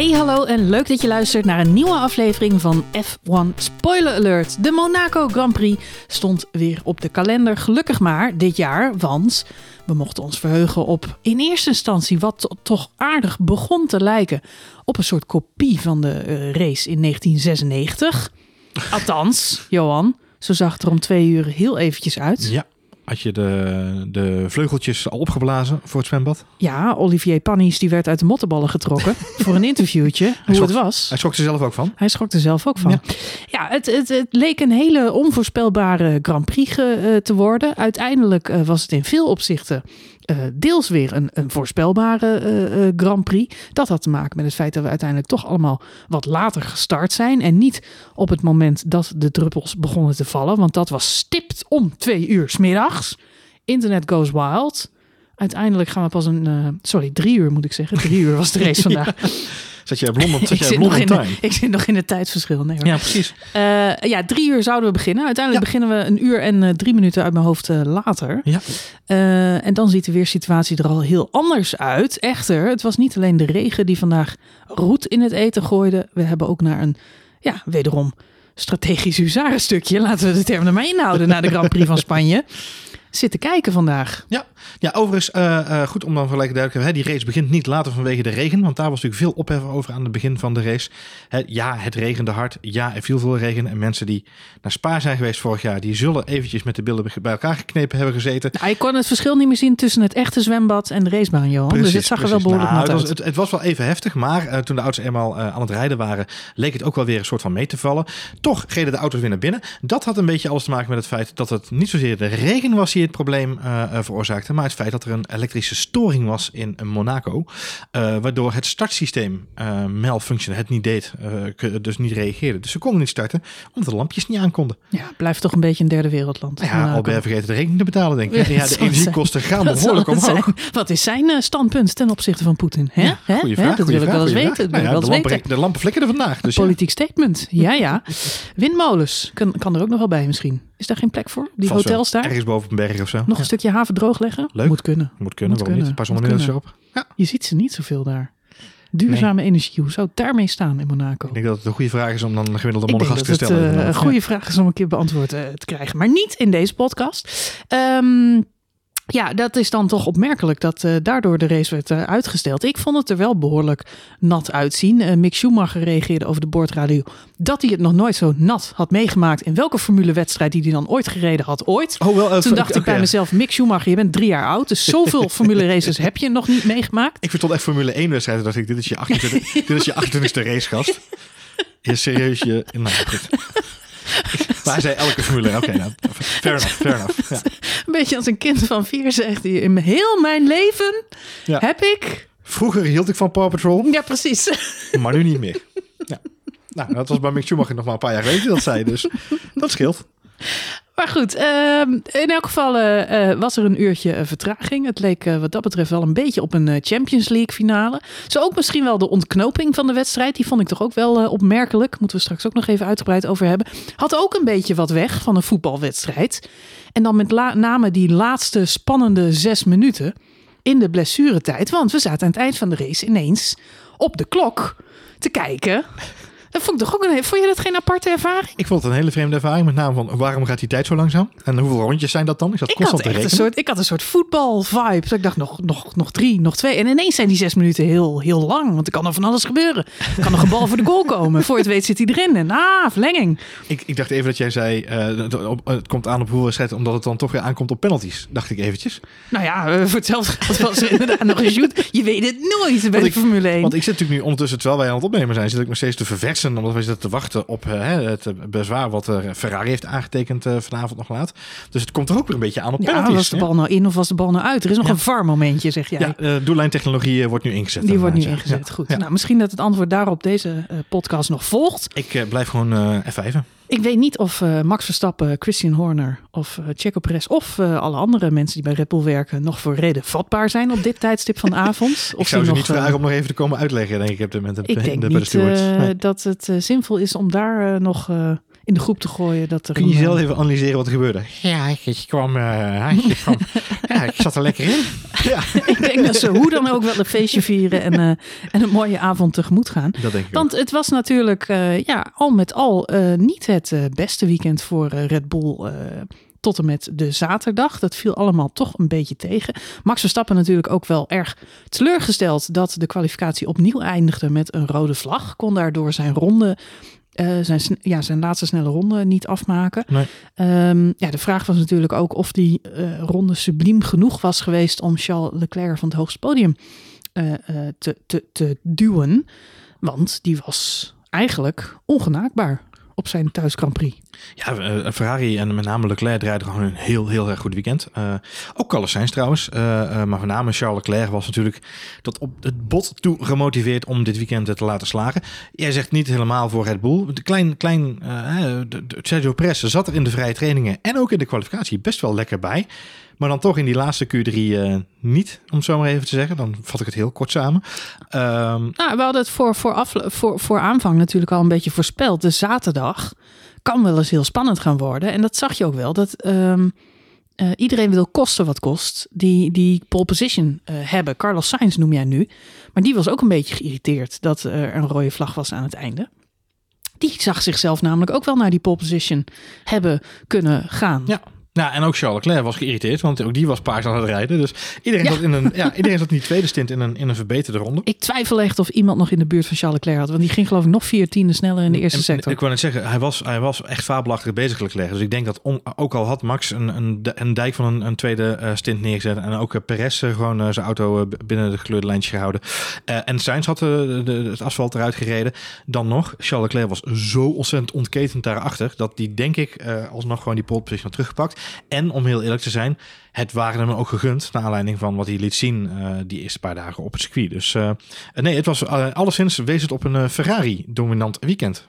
Hey hallo en leuk dat je luistert naar een nieuwe aflevering van F1 Spoiler Alert. De Monaco Grand Prix stond weer op de kalender, gelukkig maar dit jaar, want we mochten ons verheugen op in eerste instantie wat toch aardig begon te lijken op een soort kopie van de eh, race in 1996. Althans, Johan, zo zag het er om twee uur heel eventjes uit. Ja, had je de, de vleugeltjes al opgeblazen voor het zwembad? Ja, Olivier Pannies die werd uit de mottenballen getrokken voor een interviewtje, hoe schrok- het was. Hij schrok er zelf ook van. Hij schrok er zelf ook van. Ja, Ja. het, het, het leek een hele onvoorspelbare Grand Prix eh, te worden. Uiteindelijk eh, was het in veel opzichten deels weer een, een voorspelbare eh, eh, Grand Prix. Dat had te maken met het feit dat we uiteindelijk toch allemaal wat later gestart zijn. En niet op het moment dat de druppels begonnen te vallen. Want dat was stipt om twee uur 's middags. Internet goes wild. Uiteindelijk gaan we pas een... eh, sorry, drie uur moet ik zeggen. Drie uur was de race vandaag. Zat je blond op, zat blond nog in in time? de, ik zit nog in het tijdsverschil. Nee, hoor. Ja, precies. Eh, ja, drie uur zouden we beginnen. Uiteindelijk beginnen we een uur en eh, drie minuten uit mijn hoofd eh, later. Ja. En dan ziet de weersituatie er al heel anders uit. Echter, het was niet alleen de regen die vandaag roet in het eten gooide. We hebben ook naar een, ja, wederom strategisch huzarenstukje, laten we de term er maar inhouden, naar de Grand Prix van Spanje. Zitten kijken vandaag. Ja, ja overigens, eh, eh, goed om dan gelijk duidelijk te hebben. Hè, die race begint niet later vanwege de regen. Want daar was natuurlijk veel ophef over aan het begin van de race. Hè, ja, het regende hard. Ja, er viel veel regen. En mensen die naar Spa zijn geweest vorig jaar... die zullen eventjes met de billen bij elkaar geknepen hebben gezeten. Nou, je kon het verschil niet meer zien tussen het echte zwembad en de racebaan, Johan. dus het zag er wel precies. behoorlijk Nou, nat het, uit. was, het, het was wel even heftig, maar eh, toen de auto's eenmaal aan het rijden waren, leek het ook wel weer een soort van mee te vallen. Toch reden de auto's weer naar binnen. Dat had een beetje alles te maken met het feit dat het niet zozeer de regen was die het probleem eh, eh, veroorzaakte, maar het feit dat er een elektrische storing was in eh, Monaco, waardoor het startsysteem malfunction het niet deed, dus niet reageerde. Dus ze konden niet starten, omdat de lampjes niet aan konden. Ja, blijft toch een beetje een derde wereldland. Ja. Albert vergeten de rekening te betalen, denk ik. Ja, de energiekosten gaan behoorlijk omhoog. zijn? Wat is zijn standpunt ten opzichte van Poetin? Hè? Ja, goeie vraag. Dat wil ik wel eens weten. wel Nou ja, de, weten. lampen, de lampen flikkeren vandaag. Dus ja. Politiek statement. Ja, ja. Windmolens. Kan, kan er ook nog wel bij misschien. Is daar geen plek voor? Die Vast wel. hotels daar? Ergens boven op een berg of zo. Nog Ja. een stukje haven droog leggen? Leuk. Moet kunnen. Moet kunnen, Moet waarom kunnen. niet? Een paar kunnen. erop. Ja. Je ziet ze niet zoveel daar. Duurzame energie. Hoe zou het daarmee staan in Monaco? Ik denk dat het een goede vraag is om dan een gemiddelde Ik denk monnengast dat te het stellen. eh, een goede vraag is om een keer beantwoord eh, te krijgen. Maar niet in deze podcast. Ehm, ja, dat is dan toch opmerkelijk dat eh, daardoor de race werd eh, uitgesteld. Ik vond het er wel behoorlijk nat uitzien. Eh, Mick Schumacher reageerde over de boordradio dat hij het nog nooit zo nat had meegemaakt. In welke formulewedstrijd die hij dan ooit gereden had, ooit. Oh, wel, Toen dacht ik bij mezelf, Mick Schumacher, je bent drie jaar oud. Dus zoveel formule races heb je nog niet meegemaakt. Ik verstond echt Formule 1 wedstrijden. dacht ik, dit is je 28, dit is je 28e racegast. Je serieus je... Nou, goed. Maar hij zei elke Formule. Oké, nou, fair enough, fair enough. Ja. Een beetje als een kind van vier zegt hij, in heel mijn leven Ja. heb ik... Vroeger hield ik van Paw Patrol, Ja, precies. maar nu niet meer. Ja. Nou, dat was bij Mick Schumacher nog maar een paar jaar geleden dat zei. Dus dat scheelt. Maar goed, ehm, in elk geval eh, eh, was er een uurtje eh, vertraging. Het leek wat dat betreft wel een beetje op een Champions League finale. Zo ook misschien wel de ontknoping van de wedstrijd. Die vond ik toch ook wel opmerkelijk. Moeten we straks ook nog even uitgebreid over hebben. Had ook een beetje wat weg van een voetbalwedstrijd. En dan met name die laatste spannende zes minuten in de blessuretijd. Want we zaten aan het eind van de race ineens op de klok te kijken. Dat vond ik toch ook een... Vond je dat geen aparte ervaring? Ik vond het een hele vreemde ervaring. Met name van waarom gaat die tijd zo langzaam? En hoeveel rondjes zijn dat dan? Ik zat Ik constant had echt een soort, ik had een soort voetbal-vibe. Dus ik dacht nog, nog, nog drie, nog twee. En ineens zijn die zes minuten heel, heel lang. Want er kan er van alles gebeuren. Er kan nog een bal voor de goal komen. Voor je het weet zit hij erin. En ah, verlenging. Ik, ik dacht even dat jij zei, eh, het komt aan op hoeveel wedstrijden, omdat het dan toch weer aankomt op penalties. Dacht ik eventjes. Nou ja, eh, voor hetzelfde geld was er inderdaad nog een shoot. Je weet het nooit bij Want de ik- Formule 1. Want ik zit natuurlijk nu ondertussen, terwijl wij aan het opnemen zijn, zit ik nog steeds te verversen. Omdat wij zitten te wachten op eh, het bezwaar wat eh, Ferrari heeft aangetekend eh, vanavond nog laat. Dus het komt er ook weer een beetje aan op ja, penalties. was de ja. bal nou in of was de bal nou uit? Er is nog Ja. een VAR-momentje, zeg jij. Ja, doellijntechnologie wordt nu ingezet. Die wordt nu ja. ingezet. Goed. Ja. Nou, misschien dat het antwoord daarop deze podcast nog volgt. Ik blijf gewoon eh F5. Ik weet niet of eh, Max Verstappen, Christian Horner of eh Checo Perez of eh, alle andere mensen die bij Red Bull werken nog voor reden vatbaar zijn op dit tijdstip van de avond. Of Ik zou ze nog, niet vragen om nog even te komen uitleggen, denk ik, op dit moment Ik in denk de, de niet dat het zinvol is om daar nog in de groep te gooien. Dat er Kun je zelf eh, even analyseren wat er gebeurde? Ja, ik, ik kwam, eh, ik, kwam ja, ik zat er lekker in. Ja, ik denk dat ze hoe dan ook wel een feestje vieren en, eh, en een mooie avond tegemoet gaan. dat denk ik Want het was natuurlijk eh, ja, al met al eh, niet het eh, beste weekend voor eh, Red Bull. eh, tot en met de zaterdag. Dat viel allemaal toch een beetje tegen. Max Verstappen natuurlijk ook wel erg teleurgesteld dat de kwalificatie opnieuw eindigde met een rode vlag. Kon daardoor zijn ronde, eh, zijn, ja, zijn laatste snelle ronde niet afmaken. Nee. Ehm, ja, de vraag was natuurlijk ook of die eh, ronde subliem genoeg was geweest om Charles Leclerc van het hoogste podium eh, te, te, te duwen. Want die was eigenlijk ongenaakbaar op zijn thuis Grand Prix. Ja, eh, Ferrari en met name Leclerc draaiden gewoon een heel, heel erg goed weekend. Eh, ook Carlos Sainz trouwens. eh, maar met name Charles Leclerc was natuurlijk tot op het bot toe gemotiveerd om dit weekend te laten slagen. Jij zegt niet helemaal voor Red Bull. De klein, klein de- de- Sergio Perez zat er in de vrije trainingen en ook in de kwalificatie best wel lekker bij. Maar dan toch in die laatste Q3 eh, niet, om het zo maar even te zeggen. Dan vat ik het heel kort samen. Ehm, Nou, we hadden het voor, voor, af, voor, voor aanvang natuurlijk al een beetje voorspeld. De zaterdag kan wel eens heel spannend gaan worden. En dat zag je ook wel. Dat ehm, eh, iedereen wil kosten wat kost. Die, die pole position eh, hebben. Carlos Sainz noem jij nu. Maar die was ook een beetje geïrriteerd dat er een rode vlag was aan het einde. Die zag zichzelf namelijk ook wel naar die pole position hebben kunnen gaan. Ja. Nou, en ook Charles Leclerc was geïrriteerd, want ook die was paars aan het rijden. Dus iedereen, Ja. zat, in een, ja, iedereen zat in die tweede stint in een, in een verbeterde ronde. Ik twijfel echt of iemand nog in de buurt van Charles Leclerc had. Want die ging geloof ik nog vier tienden sneller in de eerste En- sector. Ik wou net zeggen, hij was, hij was echt fabelachtig bezig Leclerc. Dus ik denk dat on- ook al had Max een, een, een dijk van een, een tweede eh, stint neergezet en ook eh, Perez eh, gewoon zijn auto binnen de gekleurde lijntjes gehouden. Eh, en Sainz had de, de- het asfalt eruit gereden. Dan nog, Charles Leclerc was zo ontzettend ontketend daarachter dat die denk ik alsnog gewoon die pole position had teruggepakt. En om heel eerlijk te zijn, het waren hem ook gegund naar aanleiding van wat hij liet zien eh, die eerste paar dagen op het circuit. Dus eh, nee, het was eh, alleszins wees het op een eh, Ferrari dominant weekend.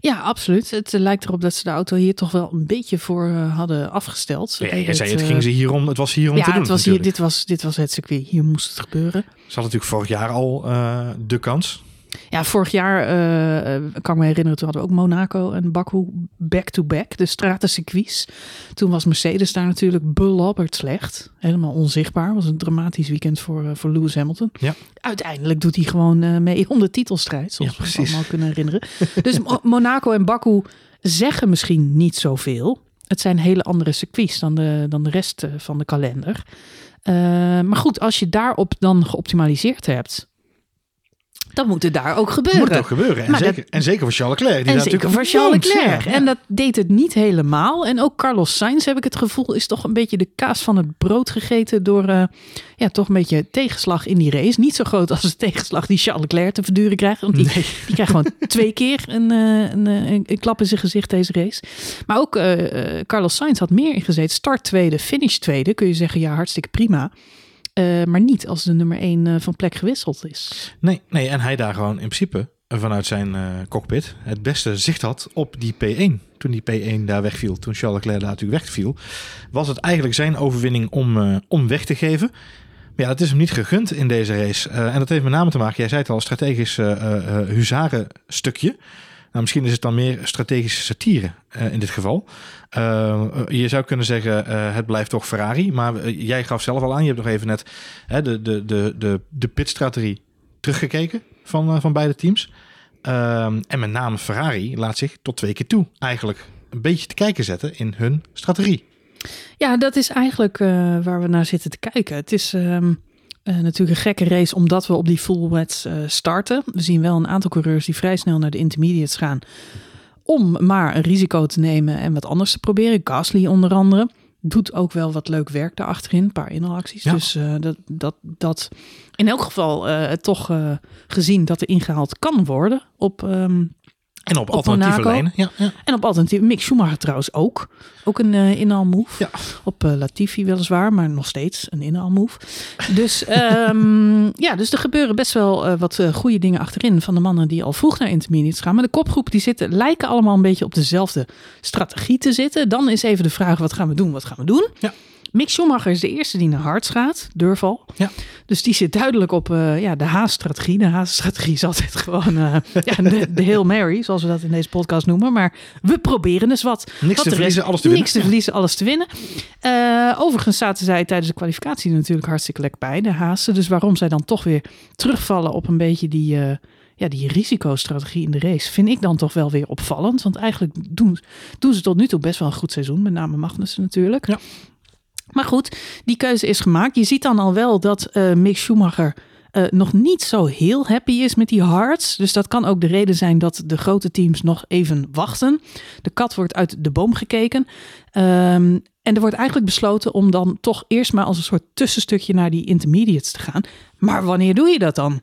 Ja, absoluut. Het lijkt erop dat ze de auto hier toch wel een beetje voor hadden afgesteld. Ja, jij zei het, ging ze hierom, het was hier om ja, te doen. het was hier, dit, was, dit was het circuit. Hier moest het gebeuren. Ze hadden natuurlijk vorig jaar al de kans. Ja, vorig jaar eh, eh, kan ik me herinneren, toen hadden we ook Monaco en Baku back-to-back, de stratencircuits. Toen was Mercedes daar natuurlijk belabberd slecht. Helemaal onzichtbaar. Was een dramatisch weekend voor, eh, voor Lewis Hamilton. Ja. Uiteindelijk doet hij gewoon mee om de titelstrijd, zoals Ja, we ons precies. allemaal kunnen herinneren. Dus Mo- Monaco en Baku zeggen misschien niet zoveel. Het zijn hele andere circuits dan de, dan de rest van de kalender. Maar goed, als je daarop dan geoptimaliseerd hebt, dan moet het daar ook gebeuren. Moet ook gebeuren. En Maar zeker, en zeker voor Charles Leclerc. Die En zeker voor Charles. Leclerc. Ja, ja. En dat deed het niet helemaal. En ook Carlos Sainz, heb ik het gevoel, is toch een beetje de kaas van het brood gegeten door eh, ja, toch een beetje tegenslag in die race. Niet zo groot als de tegenslag die Charles Leclerc te verduren krijgt. Want die, die krijgt gewoon twee keer een, eh, een, eh, een, een klap in zijn gezicht deze race. Maar ook Carlos Sainz had meer ingezet. Start tweede, finish tweede. Kun je zeggen, ja, hartstikke prima. Eh, maar niet als de nummer één eh, van plek gewisseld is. Nee, nee, en hij daar gewoon in principe vanuit zijn eh, cockpit het beste zicht had op die P1. Toen die P1 daar wegviel, toen Charles Leclerc daar natuurlijk wegviel, was het eigenlijk zijn overwinning om, eh, om weg te geven. Maar ja, dat is hem niet gegund in deze race. Eh, en dat heeft met name te maken, jij zei het al, strategisch eh eh, eh, huzarenstukje. Nou, misschien is het dan meer strategische satire eh, in dit geval. Eh, je zou kunnen zeggen, eh, het blijft toch Ferrari. Maar jij gaf zelf al aan, je hebt nog even net de, de, de, de, de pitstrategie teruggekeken van, van beide teams. Ehm, en met name Ferrari laat zich tot twee keer toe eigenlijk een beetje te kijken zetten in hun strategie. Ja, dat is eigenlijk waar we naar zitten te kijken. Het is ehm, eh, natuurlijk een gekke race omdat we op die full wets eh, starten. We zien wel een aantal coureurs die vrij snel naar de intermediates gaan. Om maar een risico te nemen en wat anders te proberen. Gasly onder andere. Doet ook wel wat leuk werk daarachterin. Een paar inhaalacties. Ja. Dus eh, dat, dat, dat in elk geval toch gezien dat er ingehaald kan worden op ehm, En op, alternatieve Monaco. lijnen. Ja, ja. en op alternatief, Mick Schumacher trouwens ook. Ook een uh, inhaalmove. Ja. Op uh, Latifi weliswaar, maar nog steeds een inhaalmove. Dus um, ja, dus er gebeuren best wel uh, wat goede dingen achterin van de mannen die al vroeg naar intermediates gaan. Maar de kopgroep die zitten, lijken allemaal een beetje op dezelfde strategie te zitten. Dan is even de vraag, wat gaan we doen? Wat gaan we doen? Ja. Mick Schumacher is de eerste die naar Harts gaat, Durval. Ja. Dus die zit duidelijk op eh, ja, de Haas-strategie. De Haas-strategie is altijd gewoon eh, ja, de, de Hail Mary, zoals we dat in deze podcast noemen. Maar we proberen dus wat. Niks wat te verliezen, alles te winnen. Niks te verliezen, alles te winnen. Eh, overigens zaten zij tijdens de kwalificatie natuurlijk hartstikke lekker bij, de Haasen. Dus waarom zij dan toch weer terugvallen op een beetje die, ja, die risicostrategie in de race, vind ik dan toch wel weer opvallend. Want eigenlijk doen, doen ze tot nu toe best wel een goed seizoen, met name Magnussen natuurlijk. Ja. Maar goed, die keuze is gemaakt. Je ziet dan al wel dat eh Mick Schumacher eh, nog niet zo heel happy is met die hards. Dus dat kan ook de reden zijn dat de grote teams nog even wachten. De kat wordt uit de boom gekeken. Ehm, en er wordt eigenlijk besloten om dan toch eerst maar als een soort tussenstukje naar die intermediates te gaan. Maar wanneer doe je dat dan?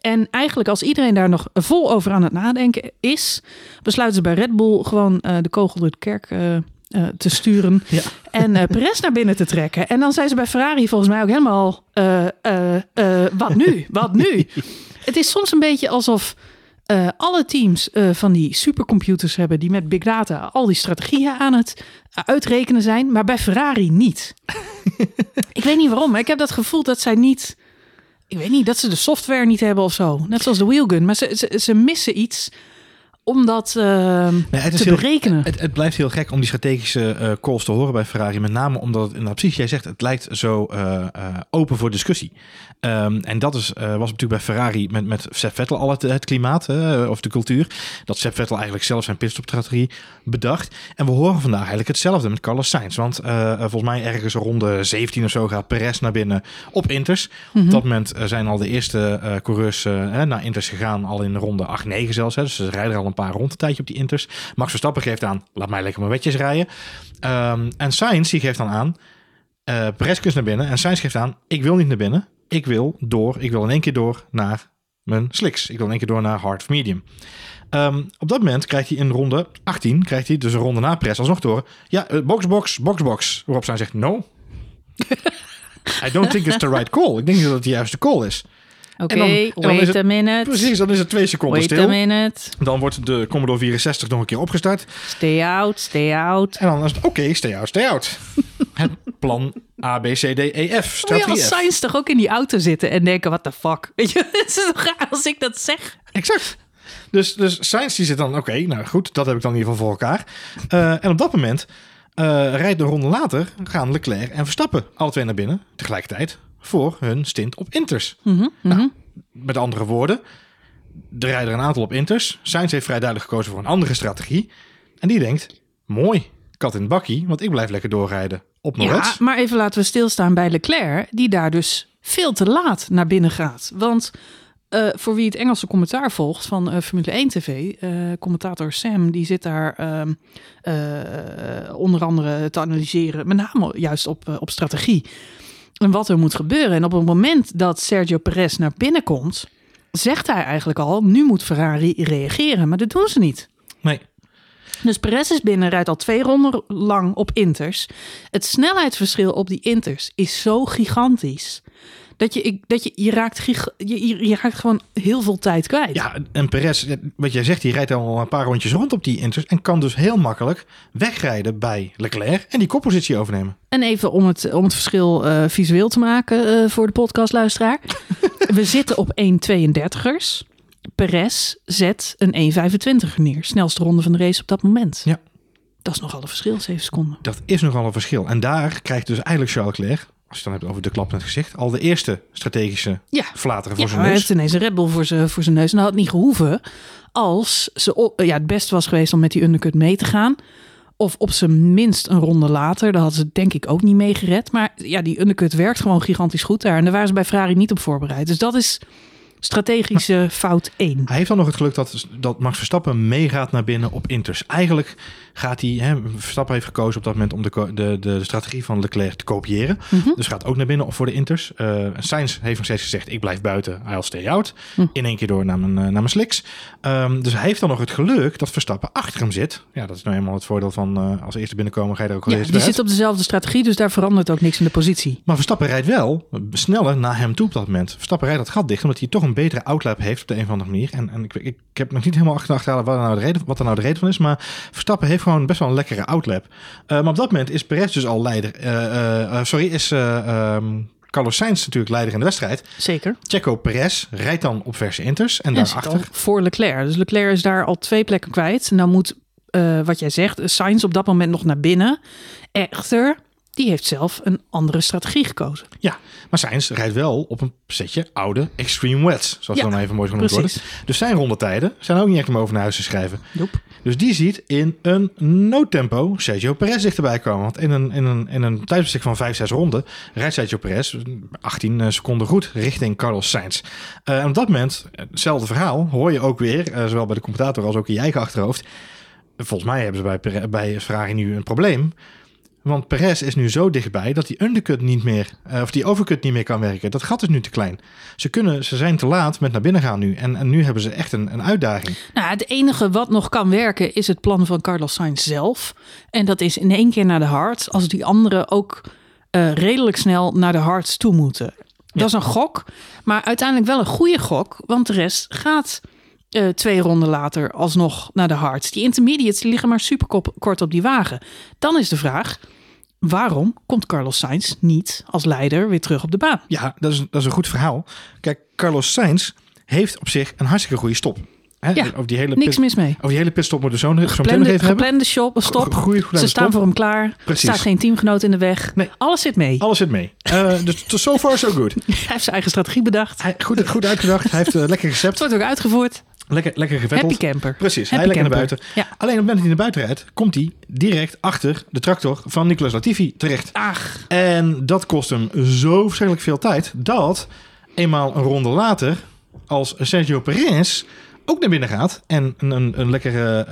En eigenlijk als iedereen daar nog vol over aan het nadenken is, besluiten ze bij Red Bull gewoon eh, de kogel door de kerk eh, eh, te sturen Ja. en Perez naar binnen te trekken. En dan zijn ze bij Ferrari volgens mij ook helemaal, eh, wat nu? Wat nu? Het is soms een beetje alsof alle teams van die supercomputers hebben die met big data al die strategieën aan het uitrekenen zijn, maar bij Ferrari niet. ik weet niet waarom, maar ik heb dat gevoel dat zij niet, ik weet niet, dat ze de software niet hebben of zo. Net zoals de wheelgun, maar ze, ze, ze missen iets om dat eh, Nee, het is te heel- berekenen. Het, het blijft heel gek om die strategische eh, calls te horen bij Ferrari. Met name omdat het, nou, precies jij zegt, het lijkt zo eh, open voor discussie. Ehm, en dat is, was natuurlijk bij Ferrari met, met Sepp Vettel al het, het klimaat, of de cultuur. Dat Sepp Vettel eigenlijk zelf zijn pitstopstrategie bedacht. En we horen vandaag eigenlijk hetzelfde met Carlos Sainz. Want volgens mij ergens ronde 17 of zo gaat Perez naar binnen op Inters. Op dat moment zijn al de eerste coureurs naar Inters gegaan, al in ronde 8, 9 zelfs. Hè. Dus ze rijden er al een paar rond een tijdje op die Inters. Max Verstappen geeft aan, laat mij lekker mijn wetjes rijden. Ehm, en Sainz die geeft dan aan, eh Perez kus naar binnen. En Sainz geeft aan, ik wil niet naar binnen. Ik wil door, ik wil in één keer door naar mijn slicks. Ik wil in één keer door naar hard of medium. Ehm, op dat moment krijgt hij in ronde 18, krijgt hij dus een ronde na Perez alsnog door. Ja, eh, box, box, box, box. Waarop Sainz zegt, no. I don't think it's the right call. Ik denk niet dat het de juiste call is. Oké, is wait het- a minute. Precies, dan is het twee seconden Wait a stil. minute. Dan wordt de Commodore 64 nog een keer opgestart. Stay out, stay out. En dan is het oké, stay out, stay out. het plan A, B, C, D, E, F. Moet je als. Sainz toch ook in die auto zitten en denken, what the fuck? Weet je, het is toch raar als ik dat zeg? Exact. Dus, dus Sainz die zit dan, oké, nou goed, dat heb ik dan in ieder geval voor elkaar. Eh, en op dat moment eh, rijdt een ronde later, gaan Leclerc en Verstappen alle twee naar binnen, tegelijkertijd, voor hun stint op Inters. Mhm, mhm. Met andere woorden, er rijden een aantal op Inters. Sainz heeft vrij duidelijk gekozen voor een andere strategie. En die denkt, mooi, kat in het bakkie, want ik blijf lekker doorrijden op Ja, maar even laten we stilstaan bij Leclerc, die daar dus veel te laat naar binnen gaat. Want eh, voor wie het Engelse commentaar volgt van eh, Formule 1 TV, eh, commentator Sam, die zit daar ehm, eh, onder andere te analyseren, met name juist op, op strategie. En wat er moet gebeuren. En op het moment dat Sergio Perez naar binnen komt, zegt hij eigenlijk al, nu moet Ferrari reageren. Maar dat doen ze niet. Nee, Dus Perez is binnen, rijdt al twee ronden lang op inters. Het snelheidsverschil op die inters is zo gigantisch. Dat je, ik, dat je, je, raakt, je, je, raakt gewoon heel veel tijd kwijt. Ja, en Perez, wat jij zegt, die rijdt al een paar rondjes rond op die Inters en kan dus heel makkelijk wegrijden bij Leclerc en die koppositie overnemen. En even om het, om het verschil eh, visueel te maken eh, voor de podcastluisteraar. We zitten op 1,32ers. Perez zet een 1,25er neer. Snelste ronde van de race op dat moment. Ja. Dat is nogal een verschil, 7 seconden. Dat is nogal een verschil. En daar krijgt dus eigenlijk Charles Leclerc, als je het dan hebt over de klap net gezicht, al de eerste strategische Ja. flateren voor Ja, zijn hij neus. heeft ineens een Red Bull voor zijn, voor zijn neus. En dat had niet gehoeven als ze ja, het beste was geweest om met die undercut mee te gaan. Of op zijn minst een ronde later. Daar hadden ze denk ik ook niet mee gered. Maar ja, die undercut werkt gewoon gigantisch goed daar. En daar waren ze bij Ferrari niet op voorbereid. Dus dat is strategische fout 1. Hij heeft dan nog het geluk dat, dat Max Verstappen meegaat naar binnen op Inters. Eigenlijk gaat hij, hè, Verstappen heeft gekozen op dat moment om de, de, de, strategie van Leclerc te kopiëren. Mhm. Dus gaat ook naar binnen op voor de Inters. Eh Sainz heeft nog steeds gezegd, ik blijf buiten, I'll stay out. Hm. In één keer door naar mijn, eh, naar mijn slicks. Ehm, dus hij heeft dan nog het geluk dat Verstappen achter hem zit. Ja, dat is nou eenmaal het voordeel van eh, als eerste binnenkomen ga je er ook al Ja, die zit op dezelfde strategie, dus daar verandert ook niks in de positie. Maar Verstappen rijdt wel sneller naar hem toe op dat moment. Verstappen rijdt dat gat dicht omdat hij toch een een betere outlap heeft op de een of andere manier. En, en ik, ik, heb nog niet helemaal achterhalen wat, nou de reden, wat er nou de reden van is. Maar Verstappen heeft gewoon best wel een lekkere outlap. Uh, maar op dat moment is Perez dus al leider. Uh, sorry, is um, Carlos Sainz natuurlijk leider in de wedstrijd. Zeker. Checo Perez rijdt dan op verse inters. En, en daarachter... Voor Leclerc. Dus Leclerc is daar al twee plekken kwijt. Nou moet, wat jij zegt, Sainz op dat moment nog naar binnen. Echter die heeft zelf een andere strategie gekozen. Ja, maar Sainz rijdt wel op een setje oude extreme wets, zoals ja, dan even mooi genoemd worden. Dus zijn rondetijden zijn ook niet echt om over naar huis te schrijven. Nope. Dus die ziet in een noodtempo Sergio Perez dichterbij komen. Want in een, in een, in een tijdsbestek van 5, 6 ronden rijdt Sergio Perez 18 eh, seconden goed richting Carlos Sainz. Uh, en op dat moment, hetzelfde verhaal, hoor je ook weer, uh, zowel bij de commentator als ook in je eigen achterhoofd. Volgens mij hebben ze bij, bij Ferrari nu een probleem. Want Perez is nu zo dichtbij dat die undercut niet meer, uh, of die overcut niet meer kan werken. Dat gat is nu te klein. Ze, kunnen, ze zijn te laat met naar binnen gaan nu. En, en nu hebben ze echt een, een uitdaging. Nou, het enige wat nog kan werken is het plan van Carlos Sainz zelf. En dat is in één keer naar de hards. Als die anderen ook uh, redelijk snel naar de hards toe moeten. Dat is een gok, maar uiteindelijk wel een goede gok. Want de rest gaat uh, twee ronden later alsnog naar de hards. Die intermediates liggen maar super kort op die wagen. Dan is de vraag, waarom komt Carlos Sainz niet als leider weer terug op de baan? Ja, dat is, dat is een goed verhaal. Kijk, Carlos Sainz heeft op zich een hartstikke goede stop. Hè? Ja, over die hele niks mis mee. Over die hele pitstop moeten we zo, zo meteen nog even geplande shop, stop. Goeie, Ze staan voor hem klaar. Precies. Er staat geen teamgenoot in de weg. Nee. Alles zit mee. Alles zit mee. Uh, dus so far so good. hij heeft zijn eigen strategie bedacht. Hij, goed, goed uitgedacht. Hij heeft uh, lekker recept. Het wordt ook uitgevoerd. Lekker, lekker gevetteld. Happy camper. Precies, Happy hij lekker naar buiten. Ja. Alleen op het moment dat hij naar buiten rijdt, komt hij direct achter de tractor van Nicolas Latifi terecht. Ach. En dat kost hem zo verschrikkelijk veel tijd dat eenmaal een ronde later, als Sergio Perez ook naar binnen gaat en een, een, een lekkere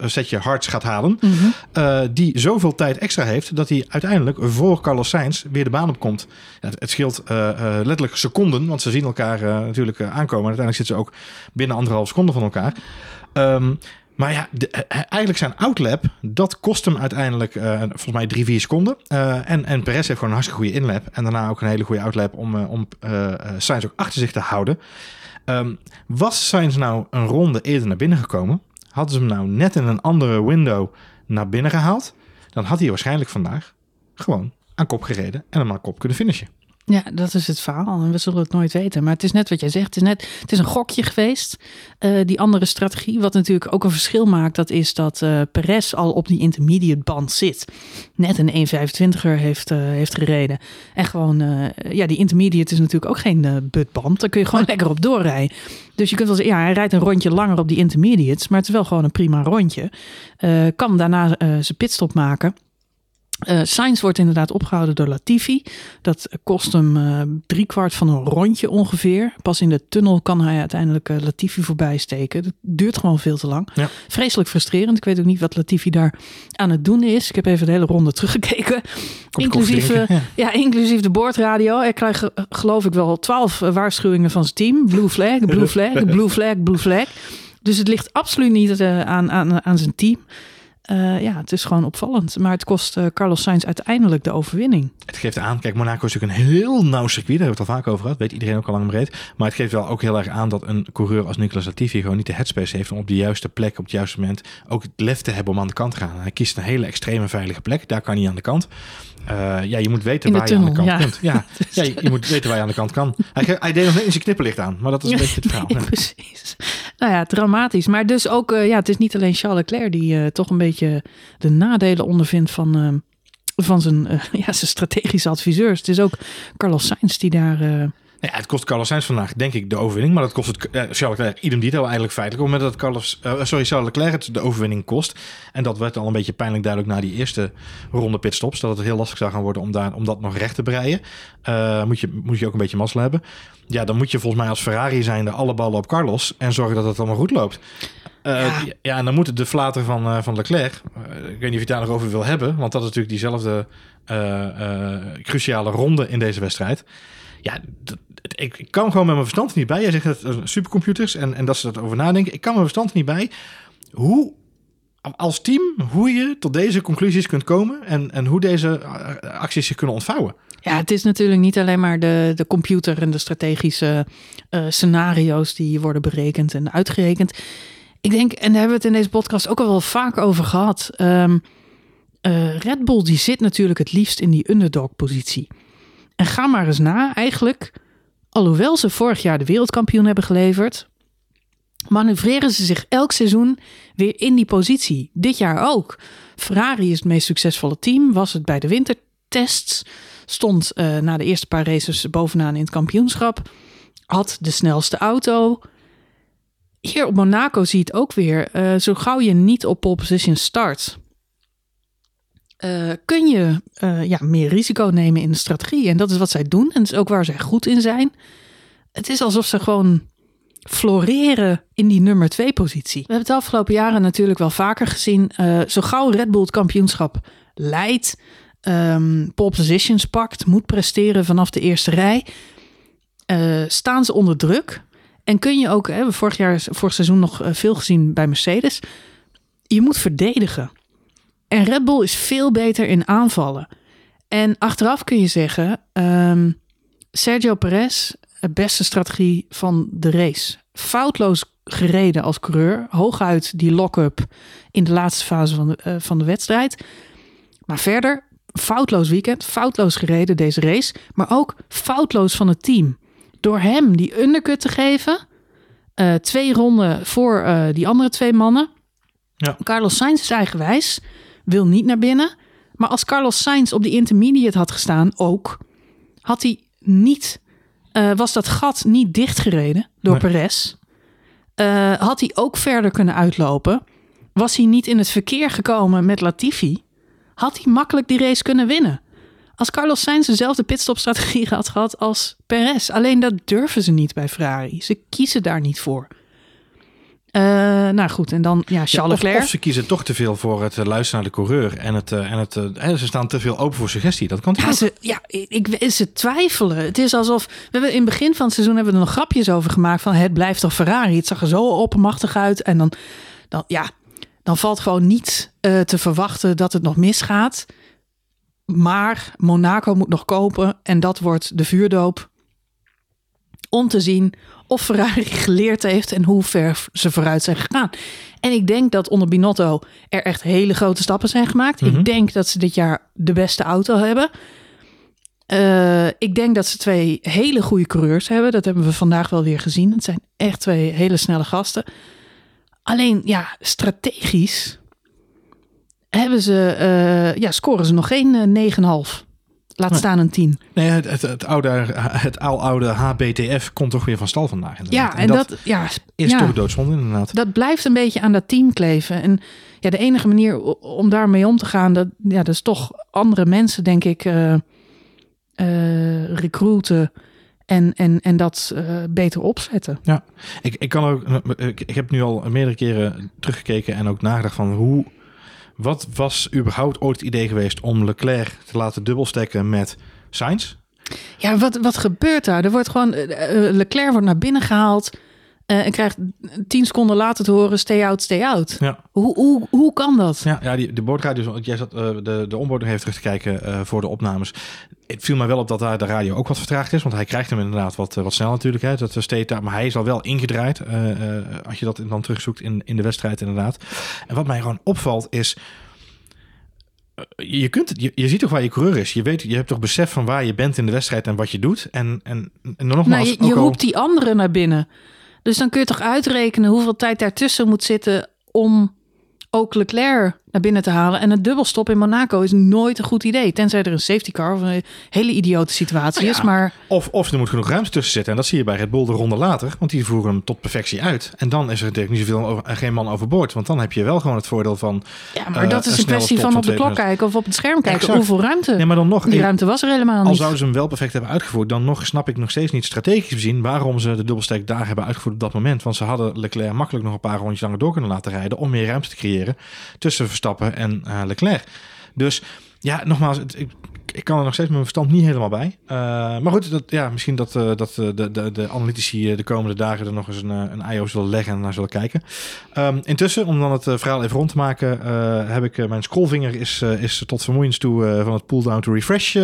uh, setje hards gaat halen, mm -hmm. die zoveel tijd extra heeft dat hij uiteindelijk voor Carlos Sainz weer de baan opkomt. Ja, het scheelt letterlijk seconden, want ze zien elkaar natuurlijk aankomen. En uiteindelijk zitten ze ook binnen anderhalf seconde van elkaar. Um, maar ja, de, eigenlijk zijn outlap, dat kost hem uiteindelijk uh, volgens mij drie, vier seconden. Uh, en, en Perez heeft gewoon een hartstikke goede inlap. En daarna ook een hele goede outlap om, uh, om Sainz ook achter zich te houden. Um, was Sainz nou een ronde eerder naar binnen gekomen, hadden ze hem nou net in een andere window naar binnen gehaald, dan had hij waarschijnlijk vandaag gewoon aan kop gereden en hem kop kunnen finishen. Ja, dat is het verhaal. En we zullen het nooit weten. Maar het is net wat jij zegt. Het is, net, het is een gokje geweest. Uh, die andere strategie. Wat natuurlijk ook een verschil maakt. Dat is dat uh, Perez al op die intermediate band zit. Net een 1.25er heeft, uh, heeft gereden. En gewoon, ja, die intermediate is natuurlijk ook geen butband. Daar kun je gewoon lekker op doorrijden. Dus je kunt wel zeggen, ja, hij rijdt een rondje langer op die intermediates. Maar het is wel gewoon een prima rondje. kan daarna zijn pitstop maken. Uh, Sainz wordt inderdaad opgehouden door Latifi. Dat kost hem uh, driekwart van een rondje ongeveer. Pas in de tunnel kan hij uiteindelijk uh, Latifi voorbij steken. Dat duurt gewoon veel te lang. Ja. Vreselijk frustrerend. Ik weet ook niet wat Latifi daar aan het doen is. Ik heb even de hele ronde teruggekeken. Inclusief, ja. ja. inclusief de boordradio. Hij krijgt geloof ik wel twaalf waarschuwingen van zijn team. Blue flag, blue flag, blue flag, blue flag. Dus het ligt absoluut niet aan, aan, aan zijn team. Uh, ja, het is gewoon opvallend. Maar het kost uh, Carlos Sainz uiteindelijk de overwinning. Het geeft aan, kijk, Monaco is natuurlijk een heel nauw circuit. Daar hebben we het al vaak over gehad. Weet iedereen ook al lang breed. Maar het geeft wel ook heel erg aan dat een coureur als Nicolas Latifi gewoon niet de headspace heeft om op de juiste plek, op het juiste moment ook het lef te hebben om aan de kant te gaan. Hij kiest een hele extreme veilige plek. Daar kan hij aan de kant. Uh, ja, je moet weten waar je aan de kant ja. kunt. Ja, ja je, je, moet weten waar je aan de kant kan. Hij, hij deed nog net in zijn knipperlicht aan, maar dat is een beetje het verhaal. Nee, precies. Nou ja, dramatisch. Maar dus ook, uh, ja, het is niet alleen Charles Leclerc die uh, toch een beetje de nadelen ondervindt van, van zijn, ja, zijn strategische adviseurs. Het is ook Carlos Sainz die daar ja, het kost Carlos Sainz vandaag denk ik de overwinning. Maar dat kost het uh, Charles Leclerc idem dito eigenlijk feitelijk. Op het moment dat Carlos, uh, sorry, Charles Leclerc het de overwinning kost. En dat werd al een beetje pijnlijk duidelijk na die eerste ronde pitstops. Dat het heel lastig zou gaan worden om, daar, om dat nog recht te breien. Uh, moet, je, moet je ook een beetje mazzel hebben. Ja, dan moet je volgens mij als Ferrari zijnde alle ballen op Carlos. En zorgen dat het allemaal goed loopt. Ja. ja. en dan moet de flater van, van Leclerc. Ik weet niet of je daar nog over wil hebben. Want dat is natuurlijk diezelfde cruciale ronde in deze wedstrijd. Ja, ik, ik, kan gewoon met mijn verstand niet bij. Jij zegt dat supercomputers en, en dat ze dat over nadenken. Ik kan mijn verstand niet bij. Hoe als team hoe je tot deze conclusies kunt komen en, en hoe deze eh, acties zich kunnen ontvouwen. Ja, het is natuurlijk niet alleen maar de, de computer en de strategische uh, scenario's die worden berekend en uitgerekend. Ik denk, en daar hebben we het in deze podcast ook al wel vaak over gehad. Um, uh, Red Bull die zit natuurlijk het liefst in die underdog-positie. En ga maar eens na, eigenlijk, alhoewel ze vorig jaar de wereldkampioen hebben geleverd, manoeuvreren ze zich elk seizoen weer in die positie. Dit jaar ook. Ferrari is het meest succesvolle team, was het bij de wintertests, stond uh, na de eerste paar races bovenaan in het kampioenschap, had de snelste auto. Hier op Monaco zie je het ook weer. Uh, zo gauw je niet op pole position start, uh, kun je uh, ja, meer risico nemen in de strategie. En dat is wat zij doen. En dat is ook waar zij goed in zijn. Het is alsof ze gewoon floreren in die nummer twee positie. We hebben het afgelopen jaren natuurlijk wel vaker gezien. Uh, zo gauw Red Bull het kampioenschap leidt, um, pole positions pakt, moet presteren vanaf de eerste rij, staan ze onder druk. En kun je ook, hè, vorig jaar, vorig seizoen nog veel gezien bij Mercedes, je moet verdedigen. En Red Bull is veel beter in aanvallen. En achteraf kun je zeggen, um, Sergio Perez, de beste strategie van de race. Foutloos gereden als coureur. Hooguit die lock-up in de laatste fase van de, uh, van de wedstrijd. Maar verder, foutloos weekend, foutloos gereden deze race. Maar ook foutloos van het team. Door hem die undercut te geven. Uh, twee ronden voor uh, die andere twee mannen. Ja. Carlos Sainz is eigenwijs wil niet naar binnen. Maar als Carlos Sainz op de intermediate had gestaan, ook, had hij niet, uh, was dat gat niet dichtgereden door nee. Perez. Uh, had hij ook verder kunnen uitlopen. Was hij niet in het verkeer gekomen met Latifi, had hij makkelijk die race kunnen winnen. Als Carlos Sainz dezelfde pitstopstrategie had gehad als Perez. Alleen dat durven ze niet bij Ferrari. Ze kiezen daar niet voor. Uh, nou goed, en dan ja, Charles ja, of, Leclerc. Of ze kiezen toch te veel voor het luisteren naar de coureur. En, het, en het, ze staan te veel open voor suggestie. Dat kan toch ja, ze, ja ik, ze twijfelen. Het is alsof... We hebben in het begin van het seizoen hebben we er nog grapjes over gemaakt. Van het blijft toch Ferrari. Het zag er zo oppermachtig uit. En dan, dan, ja, dan valt gewoon niet uh, te verwachten dat het nog misgaat. Maar Monaco moet nog kopen. En dat wordt de vuurdoop. Om te zien of Ferrari geleerd heeft en hoe ver ze vooruit zijn gegaan. En ik denk dat onder Binotto er echt hele grote stappen zijn gemaakt. Mm -hmm. Ik denk dat ze dit jaar de beste auto hebben. Uh, ik denk dat ze twee hele goede coureurs hebben. Dat hebben we vandaag wel weer gezien. Het zijn echt twee hele snelle gasten. Alleen, ja, strategisch hebben ze, uh, ja, scoren ze nog geen uh, 9,5. Laat staan een 10. Nee, het, het, het oude, het oude HBTF komt toch weer van stal vandaag. Ja, en, en dat, dat, ja, is ja, toch doodzonde inderdaad. Dat blijft een beetje aan dat team kleven. En ja, de enige manier om daarmee om te gaan, dat, ja, dat is toch andere mensen, denk ik, uh, uh, recruiten. En, en, en dat uh, beter opzetten. Ja, ik, ik kan ook. Ik, ik heb nu al meerdere keren teruggekeken en ook nagedacht van hoe wat was überhaupt ooit het idee geweest om Leclerc te laten dubbelstekken met Sainz? Ja, wat, wat gebeurt daar? Er wordt gewoon, uh, Leclerc wordt naar binnen gehaald uh, en krijgt tien seconden later te horen stay out, stay out. Ja. Hoe, hoe, hoe kan dat? Ja, ja die, de boordradio, jij zat uh, de, de onboarding heeft terug te kijken uh, voor de opnames. Het viel mij wel op dat daar de radio ook wat vertraagd is, want hij krijgt hem inderdaad wat, wat snel natuurlijk. Hè, dat steeds, maar hij is al wel ingedraaid, als je dat dan terugzoekt in, in de wedstrijd inderdaad. En wat mij gewoon opvalt is je, kunt je, je ziet toch waar je coureur is. Je, weet, je hebt toch besef van waar je bent in de wedstrijd en wat je doet. En, en, en nogmaals, nou, je, je al... roept die anderen naar binnen. Dus dan kun je toch uitrekenen hoeveel tijd daartussen moet zitten om ook Leclerc naar binnen te halen. En een dubbelstop in Monaco is nooit een goed idee. Tenzij er een safety car of een hele idiote situatie nou ja, is. Maar... Of, of er moet genoeg ruimte tussen zitten. En dat zie je bij Red Bull de ronde later. Want die voeren hem tot perfectie uit. En dan is er natuurlijk niet zoveel over, geen man overboord. Want dan heb je wel gewoon het voordeel van... Ja, maar uh, dat is een kwestie van, van op de klok kijken of op het scherm kijken. Exact. Hoeveel ruimte? Nee, maar dan nog, Die ruimte was er helemaal niet. Al zouden ze hem wel perfect hebben uitgevoerd. Dan nog snap ik nog steeds niet strategisch gezien... waarom ze de dubbelstek daar hebben uitgevoerd op dat moment. Want ze hadden Leclerc makkelijk nog een paar rondjes langer door kunnen laten rijden... om meer ruimte te creëren tussen Verstappen en uh, Leclerc. Dus ja, nogmaals, het, ik kan er nog steeds mijn verstand niet helemaal bij. Uh, maar goed, dat, ja, misschien dat, uh, dat uh, de, de, de analytici de komende dagen er nog eens een, een over zullen leggen en naar zullen kijken. Um, intussen, om dan het verhaal even rond te maken, heb ik mijn scrollvinger is, is tot vermoeiens toe van het pull-down to refresh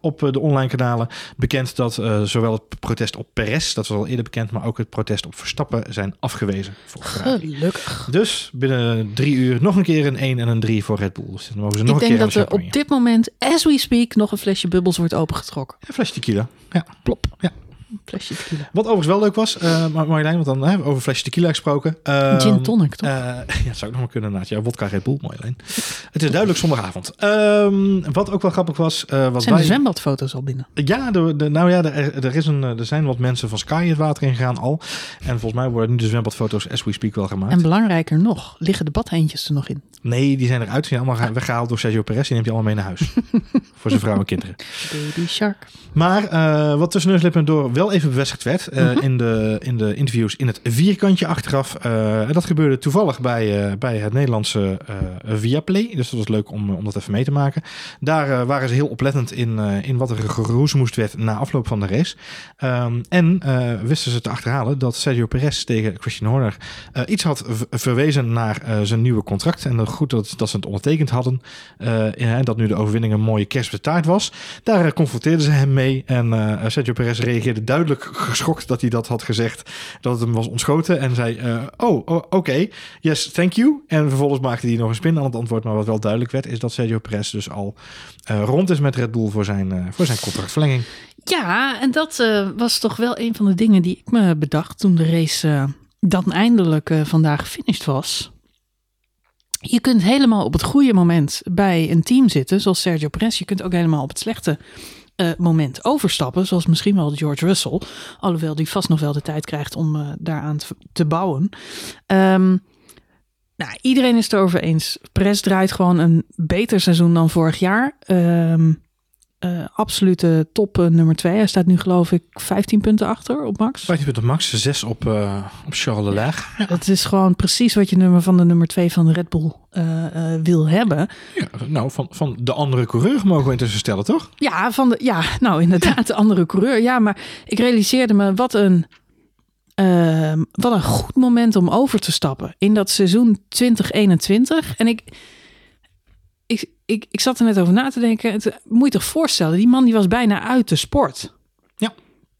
op de online kanalen. Bekend dat zowel het protest op Perez, dat was al eerder bekend, maar ook het protest op Verstappen zijn afgewezen. Voor Gelukkig. Dus binnen drie uur nog een keer een 1 en een 3 voor Red Bull. Dus dan mogen ze nog ik een keer denk dat er op dit moment, as we speak, nog een flesje bubbels wordt opengetrokken. Een flesje tequila. Ja. Plop. Ja. Flesje tequila. Wat overigens wel leuk was, uh, Marjolein, want dan hebben we over flesje tequila gesproken. Uh, Gin tonic, toch? Uh, ja, dat zou ik nog maar kunnen naast. Ja, wodka Red Bull, Marjolein. Het is duidelijk zondagavond. Uh, wat ook wel grappig was... Uh, wat zijn wij... de zwembadfoto's al binnen? Ja, de, de, nou ja, er, er, is een, er zijn wat mensen van Sky het water ingegaan al. En volgens mij worden nu de zwembadfoto's as we speak wel gemaakt. En belangrijker nog, liggen de badheentjes er nog in? Nee, die zijn eruit. Die zijn allemaal weggehaald door Sergio Perez. Die neemt hij allemaal mee naar huis. voor zijn vrouw en kinderen. Baby shark. Maar wat tussen neus, lippen door wel even bevestigd werd uh, uh -huh. in, de, in de interviews in het vierkantje achteraf. En dat gebeurde toevallig bij, bij het Nederlandse Viaplay. Dus dat was leuk om, om dat even mee te maken. Daar waren ze heel oplettend in, in wat er geroesmoest werd na afloop van de race. Um, en wisten ze te achterhalen dat Sergio Perez tegen Christian Horner iets had verwezen naar zijn nieuwe contract. En goed dat, dat ze het ondertekend hadden. en dat nu de overwinning een mooie kerst op de taart was. Daar confronteerden ze hem mee. En Sergio Perez reageerde duidelijk geschokt dat hij dat had gezegd. Dat het hem was ontschoten. En zei, uh, oh, oh oké, yes, thank you. En vervolgens maakte hij nog een spin aan het antwoord. Maar wat wel duidelijk werd, is dat Sergio Perez dus al uh, rond is met Red Bull voor zijn, uh, voor zijn contractverlenging. Ja, en dat was toch wel een van de dingen die ik me bedacht toen de race dan eindelijk vandaag gefinished was. Je kunt helemaal op het goede moment bij een team zitten, zoals Sergio Perez. Je kunt ook helemaal op het slechte uh, moment overstappen, zoals misschien wel George Russell, alhoewel die vast nog wel de tijd krijgt om uh, daaraan te, bouwen. Um, nou, iedereen is het erover eens. Perez draait gewoon een beter seizoen dan vorig jaar. Um, uh, absolute top uh, nummer 2. Hij staat nu geloof ik 15 punten achter op Max. 15 punten op Max, 6 op, uh, op Charles Leclerc. Ja. Het is gewoon precies wat je nummer van de nummer 2 van de Red Bull wil hebben. Ja, nou, van, van de andere coureur mogen we intussen stellen, toch? Ja, van de, ja nou inderdaad, de andere coureur. Ja, maar ik realiseerde me wat een, wat een goed moment om over te stappen in dat seizoen 2021. En ik ik, ik, ik zat er net over na te denken. Het, moet je toch voorstellen, die man die was bijna uit de sport. Ja.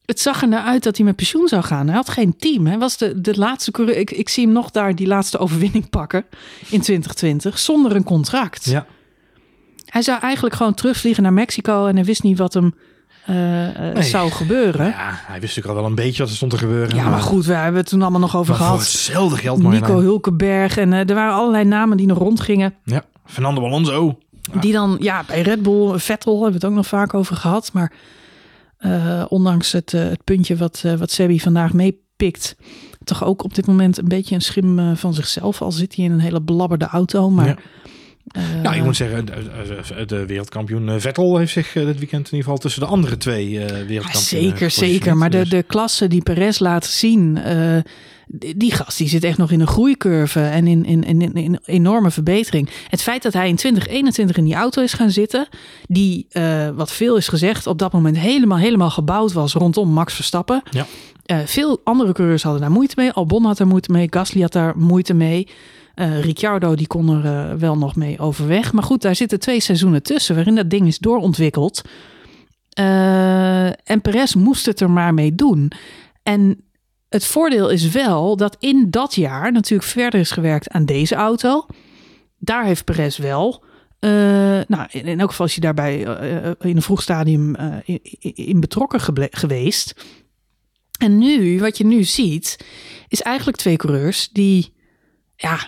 Het zag er naar uit dat hij met pensioen zou gaan. Hij had geen team. Hij was de, de laatste coureur. Ik, ik zie hem nog daar die laatste overwinning pakken in 2020 zonder een contract. Ja. Hij zou eigenlijk gewoon terugvliegen naar Mexico en hij wist niet wat hem uh, nee. zou gebeuren. Ja, hij wist natuurlijk al wel een beetje wat er stond te gebeuren. Ja, maar, maar goed, we hebben het toen allemaal nog over maar gehad. Hetzelfde geld, Nico Hulkenberg en uh, er waren allerlei namen die nog rondgingen. Ja. Fernando Alonso. Ja. Die dan, ja, bij Red Bull, Vettel hebben we het ook nog vaak over gehad. Maar uh, ondanks het, uh, het puntje wat, uh, wat Sebi vandaag meepikt, toch ook op dit moment een beetje een schim van zichzelf. Al zit hij in een hele blabberde auto. Maar, ja. Uh, nou, ik moet zeggen, de, de wereldkampioen Vettel heeft zich dit weekend in ieder geval tussen de andere twee uh, wereldkampioenen. Ja, zeker, zeker. Maar de, de klasse die Perez laat zien, uh, die gast die zit echt nog in een groeicurve en in, in, in, enorme verbetering. Het feit dat hij in 2021 in die auto is gaan zitten, die, uh, wat veel is gezegd, op dat moment helemaal, helemaal gebouwd was rondom Max Verstappen. Ja. Uh, veel andere coureurs hadden daar moeite mee. Albon had er moeite mee, Gasly had daar moeite mee. Uh, Ricciardo die kon er wel nog mee overweg. Maar goed, daar zitten twee seizoenen tussen waarin dat ding is doorontwikkeld. En Perez moest het er maar mee doen. En het voordeel is wel dat in dat jaar natuurlijk verder is gewerkt aan deze auto. Daar heeft Perez wel. Uh, nou, in, in elk geval is hij daarbij uh, in een vroeg stadium uh, in, in, betrokken geweest. En nu, wat je nu ziet, is eigenlijk twee coureurs die ja,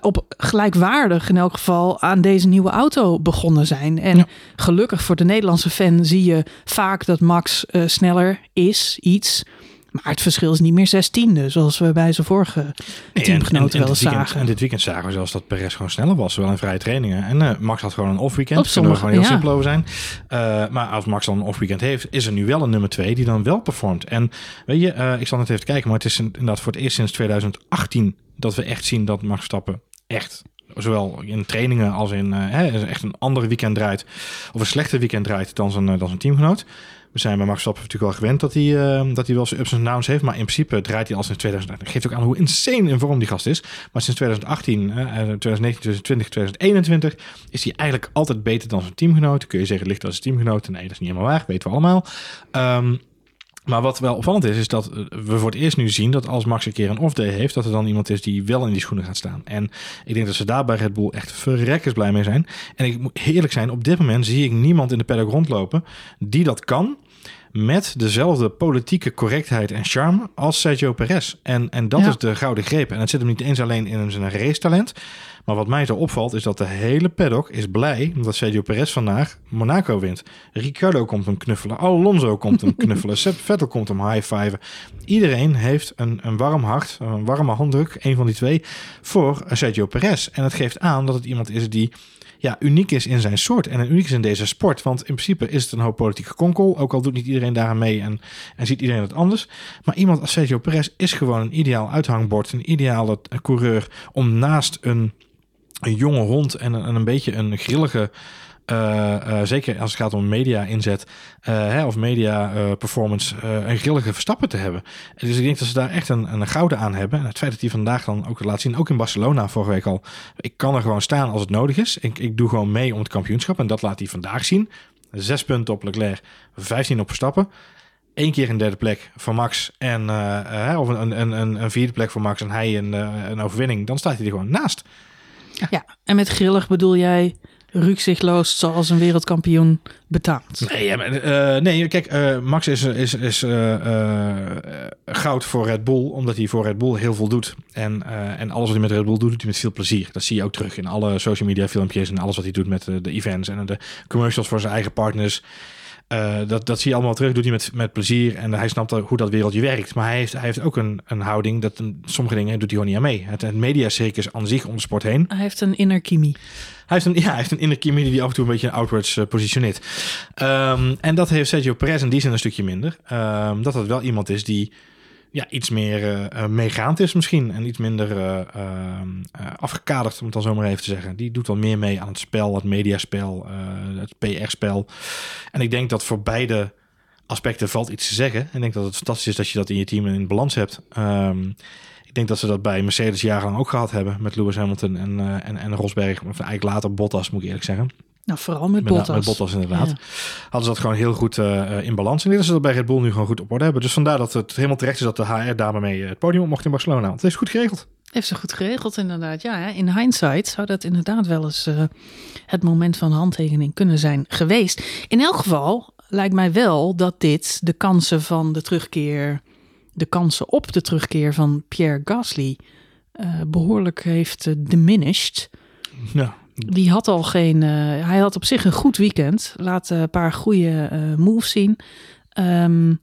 op gelijkwaardig in elk geval aan deze nieuwe auto begonnen zijn. En ja. gelukkig voor de Nederlandse fan zie je vaak dat Max sneller is, iets. Maar het verschil is niet meer zestiende, zoals we bij zijn vorige nee, teamgenoten wel eens zagen. En dit weekend zagen we zelfs dat Perez gewoon sneller was, zowel in vrije trainingen. En uh, Max had gewoon een off-weekend, daar kunnen we gewoon heel ja. simpel over zijn. Uh, maar als Max dan een off-weekend heeft, is er nu wel een nummer 2 die dan wel performt. En weet je, uh, ik zal net even kijken, maar het is inderdaad voor het eerst sinds 2018 dat we echt zien dat Max Verstappen echt zowel in trainingen als in hè, echt een ander weekend draait. Of een slechter weekend draait dan zijn, dan zijn teamgenoot. We zijn bij Max Verstappen natuurlijk wel gewend dat hij, uh, dat hij wel zijn ups en downs heeft. Maar in principe draait hij al sinds 2018. Dat geeft ook aan hoe insane in vorm die gast is. Maar sinds 2018, uh, 2019, 2020, 2021 is hij eigenlijk altijd beter dan zijn teamgenoot. Kun je zeggen, ligt als zijn teamgenoot? Nee, dat is niet helemaal waar. Weten we allemaal. Um, maar wat wel opvallend is, is dat eh, we voor het eerst nu zien dat als Max een keer een off-day heeft, dat er dan iemand is die wel in die schoenen gaat staan. En ik denk dat ze daar bij Red Bull echt verrekkers blij mee zijn. En ik moet eerlijk zijn, op dit moment zie ik niemand in de paddock rondlopen die dat kan met dezelfde politieke correctheid en charme als Sergio Perez. En, en dat is de gouden greep. En het zit hem niet eens alleen in zijn racetalent. Maar wat mij zo opvalt is dat de hele paddock is blij omdat Sergio Perez vandaag Monaco wint. Ricciardo komt hem knuffelen. Alonso komt hem knuffelen. Vettel komt hem high-fiven. Iedereen heeft een, een warm hart, een warme handdruk, een van die twee, voor Sergio Perez. En het geeft aan dat het iemand is die ja, uniek is in zijn soort en uniek is in deze sport. Want in principe is het een hoop politieke konkel, ook al doet niet iedereen daar mee en, en ziet iedereen het anders. Maar iemand als Sergio Perez is gewoon een ideaal uithangbord, een ideale coureur om naast een, een jonge hond en een, en een beetje een grillige zeker als het gaat om media inzet uh, hè, of media performance, een grillige verstappen te hebben. En dus ik denk dat ze daar echt een, een gouden aan hebben. En het feit dat hij vandaag dan ook laat zien, ook in Barcelona vorige week al. Ik kan er gewoon staan als het nodig is. Ik, ik doe gewoon mee om het kampioenschap en dat laat hij vandaag zien. Zes punten op Leclerc, 15 op Verstappen. Eén keer een derde plek voor Max en of een, een, een, een, vierde plek voor Max en hij een, een overwinning. Dan staat hij er gewoon naast. Ja. ja, en met grillig bedoel jij rukzichtloos zoals een wereldkampioen betaamt. Nee, ja, uh, nee kijk, uh, Max is, is, is uh, goud voor Red Bull, omdat hij voor Red Bull heel veel doet. En, en alles wat hij met Red Bull doet, doet hij met veel plezier. Dat zie je ook terug in alle social media filmpjes en alles wat hij doet met de events en de commercials voor zijn eigen partners. Uh, dat, dat zie je allemaal terug, doet hij met, met plezier en hij snapt hoe dat wereldje werkt. Maar hij heeft, hij heeft ook een, een houding dat een, sommige dingen doet hij gewoon niet aan mee. Het, het mediacircus aan zich om de sport heen. Hij heeft een inner chemie. Hij heeft een, ja, hij heeft een inner chemie die af en toe een beetje outwards uh, positioneert. Um, en dat heeft Sergio Perez in die zin een stukje minder. Um, dat het wel iemand is die ja, iets meer uh, is misschien. En iets minder uh, afgekaderd, om het dan zo maar even te zeggen. Die doet wel meer mee aan het spel, het mediaspel, het PR-spel. En ik denk dat voor beide aspecten valt iets te zeggen. En ik denk dat het fantastisch is dat je dat in je team in balans hebt. Um, ik denk dat ze dat bij Mercedes jarenlang ook gehad hebben. Met Lewis Hamilton en, en, en Rosberg. Of eigenlijk later Bottas, moet ik eerlijk zeggen. Nou, vooral met Bottas. Met, met Bottas inderdaad. Ja. Hadden ze dat gewoon heel goed uh, in balans. En dat ze dat bij Red Bull nu gewoon goed op orde hebben. Dus vandaar dat het helemaal terecht is dat de HR-dame mee het podium op mocht in Barcelona. Want het is goed geregeld. Heeft ze goed geregeld, inderdaad. Ja, in hindsight zou dat inderdaad wel eens uh, het moment van handtekening kunnen zijn geweest. In elk geval lijkt mij wel dat dit de kansen van de terugkeer, de kansen op de terugkeer van Pierre Gasly uh, behoorlijk heeft diminished. Ja, die had al geen. Uh, hij had op zich een goed weekend. Laat een paar goede uh, moves zien. Um,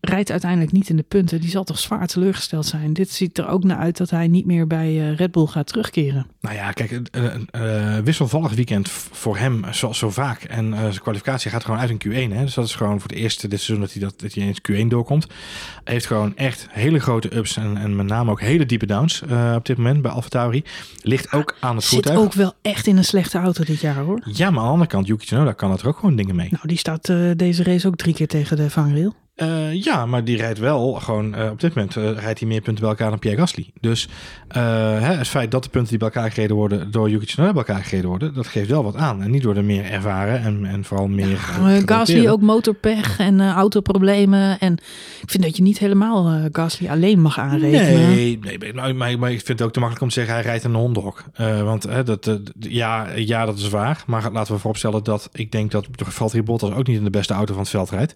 rijdt uiteindelijk niet in de punten. Die zal toch zwaar teleurgesteld zijn. Dit ziet er ook naar uit dat hij niet meer bij uh, Red Bull gaat terugkeren. Nou ja, kijk, een, een, een wisselvallig weekend voor hem, zoals zo vaak. En uh, zijn kwalificatie gaat gewoon uit in Q1. Hè? Dus dat is gewoon voor het eerste dit seizoen dat hij, dat, dat hij eens Q1 doorkomt. Hij heeft gewoon echt hele grote ups en, en met name ook hele diepe downs uh, op dit moment bij AlphaTauri. Ligt ook aan het voertuig. Zit ook wel echt in een slechte auto dit jaar hoor. Ja, maar aan de andere kant, Yuki Tsunoda kan er ook gewoon dingen mee. Nou, die staat deze race ook drie keer tegen de vangrail. Uh, ja, maar die rijdt wel gewoon uh, op dit moment uh, rijdt hij meer punten bij elkaar dan Pierre Gasly. Dus hè, het feit dat de punten die bij elkaar gereden worden door Yuki Tsunoda bij elkaar gereden worden, dat geeft wel wat aan. En niet door de meer ervaren en, en vooral meer. Ja, Gasly ook motorpech en autoproblemen. En ik vind dat je niet helemaal Gasly alleen mag aanrekenen. Nee, nee maar, maar, maar, ik vind het ook te makkelijk om te zeggen hij rijdt een hondenhok. want dat, ja, ja, dat is waar. Maar laten we vooropstellen dat ik denk dat Valtteri Bottas ook niet in de beste auto van het veld rijdt.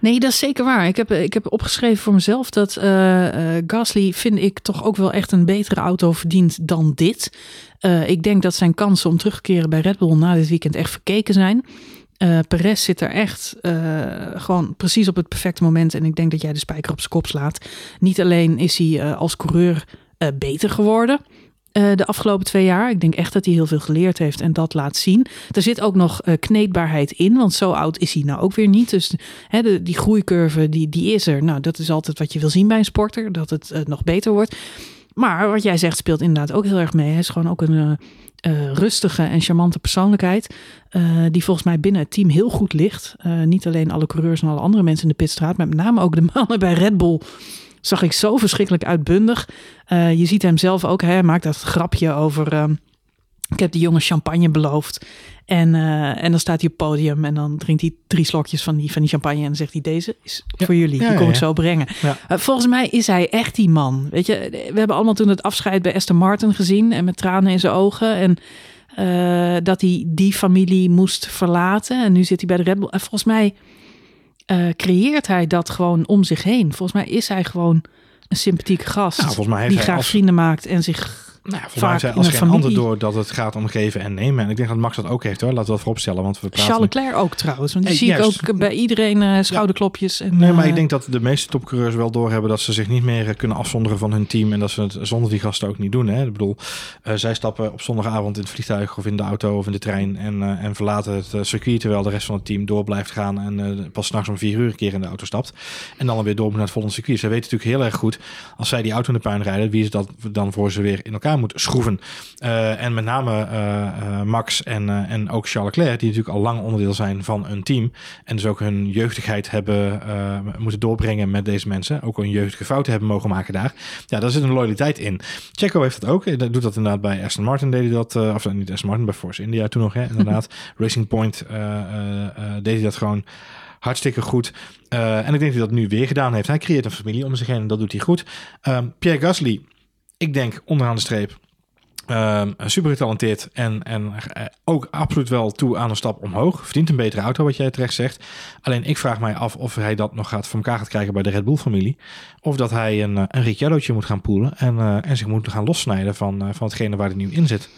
Nee, dat is zeker waar. Ik heb, ik heb opgeschreven voor mezelf dat uh, uh, Gasly vind ik toch ook wel echt een betere auto verdient dan dit. Uh, ik denk dat zijn kansen om terug te keren bij Red Bull na dit weekend echt verkeken zijn. Uh, Perez zit er echt gewoon precies op het perfecte moment. En ik denk dat jij de spijker op zijn kop slaat. Niet alleen is hij als coureur beter geworden. Uh, de afgelopen twee jaar. Ik denk echt dat hij heel veel geleerd heeft en dat laat zien. Er zit ook nog uh, kneedbaarheid in, want zo oud is hij nou ook weer niet. Dus de, die groeicurve, die, die is er. Nou, dat is altijd wat je wil zien bij een sporter, dat het uh, nog beter wordt. Maar wat jij zegt speelt inderdaad ook heel erg mee. Hij is gewoon ook een rustige en charmante persoonlijkheid. Die volgens mij binnen het team heel goed ligt. Niet alleen alle coureurs en alle andere mensen in de pitstraat. Maar met name ook de mannen bij Red Bull zag ik zo verschrikkelijk uitbundig. je ziet hem zelf ook. Hij maakt dat grapje over... Ehm, ik heb die jongen champagne beloofd. En, uh, en dan staat hij op het podium en dan drinkt hij drie slokjes van die, van die champagne. En dan zegt hij: Deze is voor jullie, die kom ik zo brengen. Uh, volgens mij is hij echt die man. Weet je, we hebben allemaal toen het afscheid bij Aston Martin gezien. En met tranen in zijn ogen. En uh, dat hij die familie moest verlaten. En nu zit hij bij de Red Bull. En volgens mij creëert hij dat gewoon om zich heen. Volgens mij is hij gewoon een sympathieke gast. Nou, volgens mij heeft die graag als... vrienden maakt en zich nou, volgens mij als geen familie. ander door dat het gaat om geven en nemen. En ik denk dat Max dat ook heeft hoor. Laten we dat vooropstellen. Want we Charles Leclerc ook trouwens. Want die zie ik ook bij iedereen uh, schouderklopjes. En, nee, maar uh, ik denk dat de meeste topcoureurs wel doorhebben dat ze zich niet meer kunnen afzonderen van hun team. En dat ze het zonder die gasten ook niet doen. Hè. Ik bedoel, uh, zij stappen op zondagavond in het vliegtuig of in de auto of in de trein. En, en verlaten het circuit terwijl de rest van het team door blijft gaan. En pas s'nachts om vier uur een keer in de auto stapt. En dan weer door naar het volgende circuit. Zij weten natuurlijk heel erg goed als zij die auto in de puin rijden. Wie is dat dan voor ze weer in elkaar moet schroeven. Uh, en met name uh, uh, Max en, en ook Charles Leclerc, die natuurlijk al lang onderdeel zijn van een team. En dus ook hun jeugdigheid hebben moeten doorbrengen met deze mensen. Ook een jeugdige fouten hebben mogen maken daar. Ja, daar zit een loyaliteit in. Checo heeft dat ook. Dat doet dat inderdaad bij Aston Martin, deed hij dat. of niet Aston Martin, bij Force India toen nog, hè, inderdaad. Racing Point deed hij dat gewoon hartstikke goed. Uh, en ik denk dat hij dat nu weer gedaan heeft. Hij creëert een familie om zich heen en dat doet hij goed. Um, Pierre Gasly, ik denk onderaan de streep Um, super getalenteerd en, en uh, ook absoluut wel toe aan een stap omhoog. Verdient een betere auto, wat jij terecht zegt. Alleen ik vraag mij af of hij dat nog gaat voor elkaar gaat krijgen bij de Red Bull-familie. Of dat hij een, een Ricciardo'tje moet gaan poelen en, uh, en zich moet gaan lossnijden van, van hetgene waar hij nu in zit.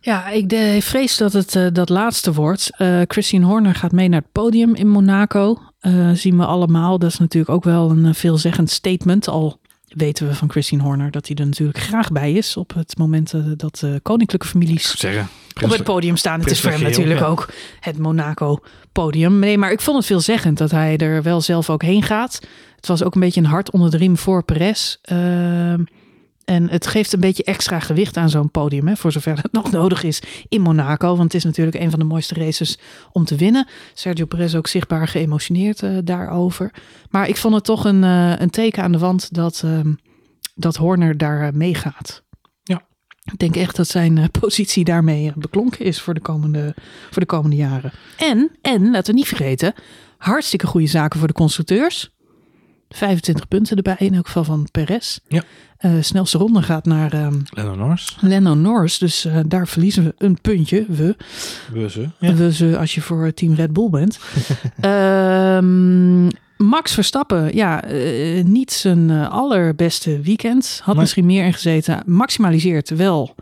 Ja, ik de, vrees dat het dat laatste wordt. Christian Horner gaat mee naar het podium in Monaco. Zien we allemaal. Dat is natuurlijk ook wel een veelzeggend statement. Al weten we van Christine Horner dat hij er natuurlijk graag bij is op het moment uh, dat uh, koninklijke families zeggen, op het podium staan. Het is voor hem natuurlijk ja. ook het Monaco podium. Nee, maar ik vond het veelzeggend dat hij er wel zelf ook heen gaat. Het was ook een beetje een hart onder de riem voor Perez. Uh, en het geeft een beetje extra gewicht aan zo'n podium, hè, voor zover het nog nodig is in Monaco. Want het is natuurlijk een van de mooiste races om te winnen. Sergio Perez ook zichtbaar geëmotioneerd uh, daarover. Maar ik vond het toch een, uh, een teken aan de wand dat, uh, dat Horner daar uh, meegaat. Ja. Ik denk echt dat zijn positie daarmee beklonken is voor de komende, voor de komende jaren. En, en, laten we niet vergeten, hartstikke goede zaken voor de constructeurs. 25 punten erbij, in elk geval van Perez. Ja. Uh, snelste ronde gaat naar um, Lennon Norris. Lennon Norris. Dus uh, daar verliezen we een puntje. We. We ze. Ja. We ze als je voor team Red Bull bent. um, Max Verstappen, ja, uh, niet zijn allerbeste weekend. Had nee. misschien meer ingezeten. Maximaliseert wel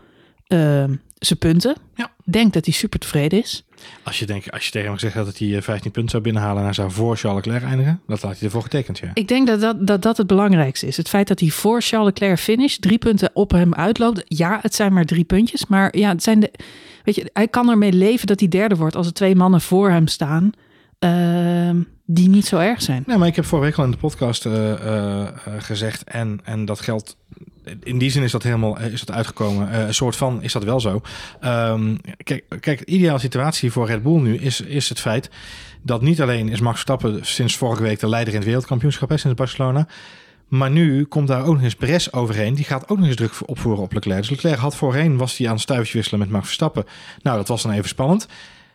ehm, zijn punten. Ja. Denk dat hij super tevreden is. Als je, denk, als je tegen hem zegt dat hij 15 punten zou binnenhalen en hij zou voor Charles Leclerc eindigen, dat laat hij ervoor getekend. Ja. Ik denk dat dat, dat dat het belangrijkste is. Het feit dat hij voor Charles Leclerc finish, drie punten op hem uitloopt. Ja, het zijn maar drie puntjes, maar ja, het zijn de. Weet je, hij kan ermee leven dat hij derde wordt als er twee mannen voor hem staan. Uh, die niet zo erg zijn. Nee, maar ik heb vorige week al in de podcast uh, uh, gezegd, en, en dat geldt in die zin is dat helemaal is dat uitgekomen. Uh, een soort van is dat wel zo. Um, kijk, kijk, de ideale situatie voor Red Bull nu is, is het feit dat niet alleen is Max Verstappen sinds vorige week de leider in het wereldkampioenschap is sinds Barcelona. Maar nu komt daar ook nog eens Perez overheen. Die gaat ook nog eens druk opvoeren op Leclerc. Dus Leclerc had voorheen, was hij aan het stuifje wisselen met Max Verstappen. Nou, dat was dan even spannend.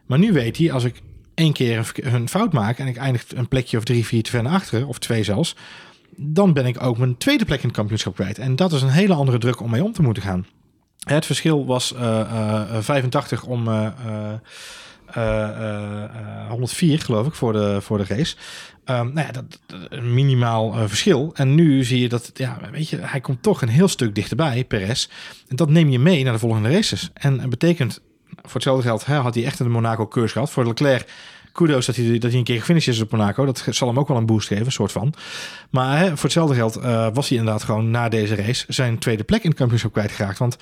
Maar nu weet hij, als ik één keer een fout maak en ik eindig een plekje of drie, vier te ver naar achteren, of twee zelfs, dan ben ik ook mijn tweede plek in het kampioenschap kwijt. En dat is een hele andere druk om mee om te moeten gaan. Het verschil was uh, uh, 85 om uh, 104, geloof ik, voor de, voor de race. Um, nou ja, dat, een minimaal verschil. En nu zie je dat, ja, weet je, hij komt toch een heel stuk dichterbij, Perez. En dat neem je mee naar de volgende races. En betekent, voor hetzelfde geld hè, had hij echt een Monaco-curse gehad. Voor Leclerc kudos dat hij, dat hij een keer gefinished is op Monaco. Dat zal hem ook wel een boost geven, een soort van. Maar hè, voor hetzelfde geld eh, was hij inderdaad gewoon na deze race zijn tweede plek in het kampioenschap kwijtgeraakt. Want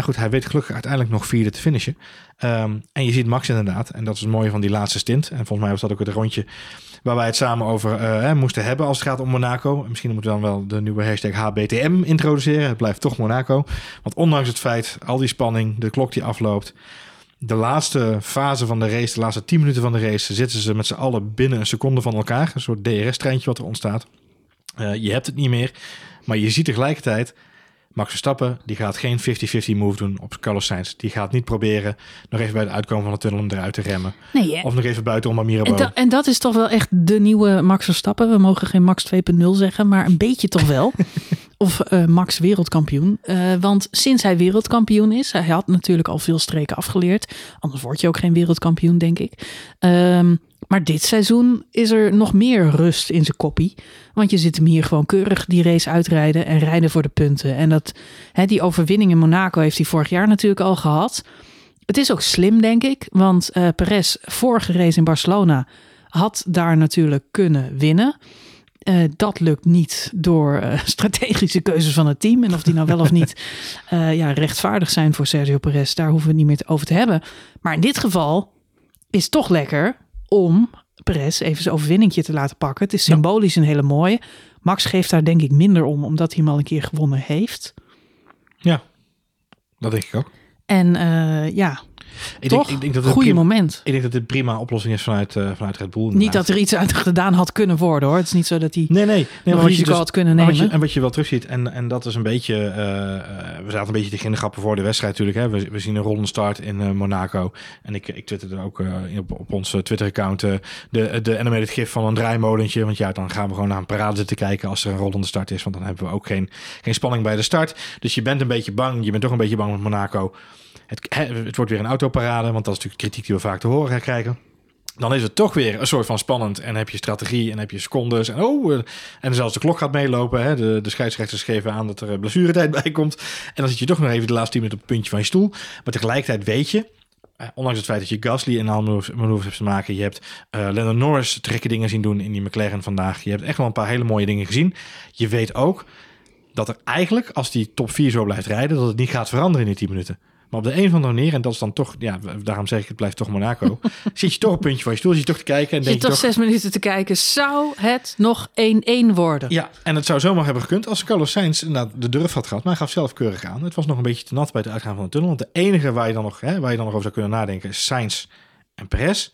goed, hij weet gelukkig uiteindelijk nog vierde te finishen. Ehm, en je ziet Max inderdaad, en dat is het mooie van die laatste stint. En volgens mij was dat ook het rondje waar wij het samen over uh, moesten hebben als het gaat om Monaco. Misschien moeten we dan wel de nieuwe hashtag HBTM introduceren. Het blijft toch Monaco. Want ondanks het feit, al die spanning, de klok die afloopt, de laatste fase van de race, de laatste 10 minuten van de race, zitten ze met z'n allen binnen een seconde van elkaar. Een soort DRS-treintje wat er ontstaat. Uh, je hebt het niet meer, maar je ziet tegelijkertijd Max Verstappen die gaat geen 50-50 move doen op Carlos Sainz. Die gaat niet proberen nog even bij het uitkomen van de tunnel om eruit te remmen. Nee, of nog even buiten om Mirabeau. En, da en dat is toch wel echt de nieuwe Max Verstappen. We mogen geen Max 2.0 zeggen, maar een beetje toch wel. of uh, Max wereldkampioen. Uh, want sinds hij wereldkampioen is, hij had natuurlijk al veel streken afgeleerd. Anders word je ook geen wereldkampioen, denk ik. Um, maar dit seizoen is er nog meer rust in zijn koppie. Want je zit hem hier gewoon keurig die race uitrijden en rijden voor de punten. En dat, hè, die overwinning in Monaco heeft hij vorig jaar natuurlijk al gehad. Het is ook slim, denk ik. Want uh, Perez, vorige race in Barcelona, had daar natuurlijk kunnen winnen. Uh, dat lukt niet door uh, strategische keuzes van het team. En of die nou wel of niet uh, ja, rechtvaardig zijn voor Sergio Perez, daar hoeven we het niet meer over te hebben. Maar in dit geval is het toch lekker om Perez even zijn overwinningje te laten pakken. Het is symbolisch een hele mooie. Max geeft daar denk ik minder om, omdat hij hem al een keer gewonnen heeft. Ja, dat denk ik ook. En uh, ja, ik Toch? Denk, ik denk dat het Goeie moment. Ik denk dat dit prima oplossing is vanuit, uh, vanuit Red Bull. Niet dat er iets uit gedaan had kunnen worden hoor. Het is niet zo dat hij nee, nee, nee, nog risico dus, had kunnen nemen. Wat je, en wat je wel terugziet, en, en dat is een beetje... Uh, we zaten een beetje te ginnegappen voor de wedstrijd natuurlijk. Hè. We, we zien een rollende start in uh, Monaco. En ik, ik twitterde ook op, op ons Twitter-account de, de animated gif van een draaimolentje. Want ja, dan gaan we gewoon naar een parade zitten kijken als er een rollende start is. Want dan hebben we ook geen, geen spanning bij de start. Dus je bent een beetje bang. Je bent toch een beetje bang met Monaco. Het, het, wordt weer een autoparade, want dat is natuurlijk kritiek die we vaak te horen krijgen. Dan is het toch weer een soort van spannend. En heb je strategie en heb je secondes. En, oh, en zelfs de klok gaat meelopen. Hè. De, de scheidsrechters geven aan dat er blessuretijd bij komt. En dan zit je toch nog even de laatste 10 minuten op het puntje van je stoel. Maar tegelijkertijd weet je, ondanks het feit dat je Gasly en alle manoeuvres hebt te maken. Je hebt uh, Lennon Norris trekken dingen zien doen in die McLaren vandaag. Je hebt echt wel een paar hele mooie dingen gezien. Je weet ook dat er eigenlijk, als die top 4 zo blijft rijden, dat het niet gaat veranderen in die 10 minuten. Maar op de een of andere manier, en dat is dan toch, ja, daarom zeg ik het blijft toch Monaco. zit je toch een puntje van je stoel, zit je toch te kijken. En denk je, toch zes minuten te kijken, zou het nog 1-1 worden? Ja, en het zou zomaar hebben gekund als Carlos Sainz inderdaad de durf had gehad. Maar hij gaf zelf keurig aan. Het was nog een beetje te nat bij het uitgaan van de tunnel. Want de enige waar je dan nog, hè, waar je dan nog over zou kunnen nadenken is Sainz en Perez.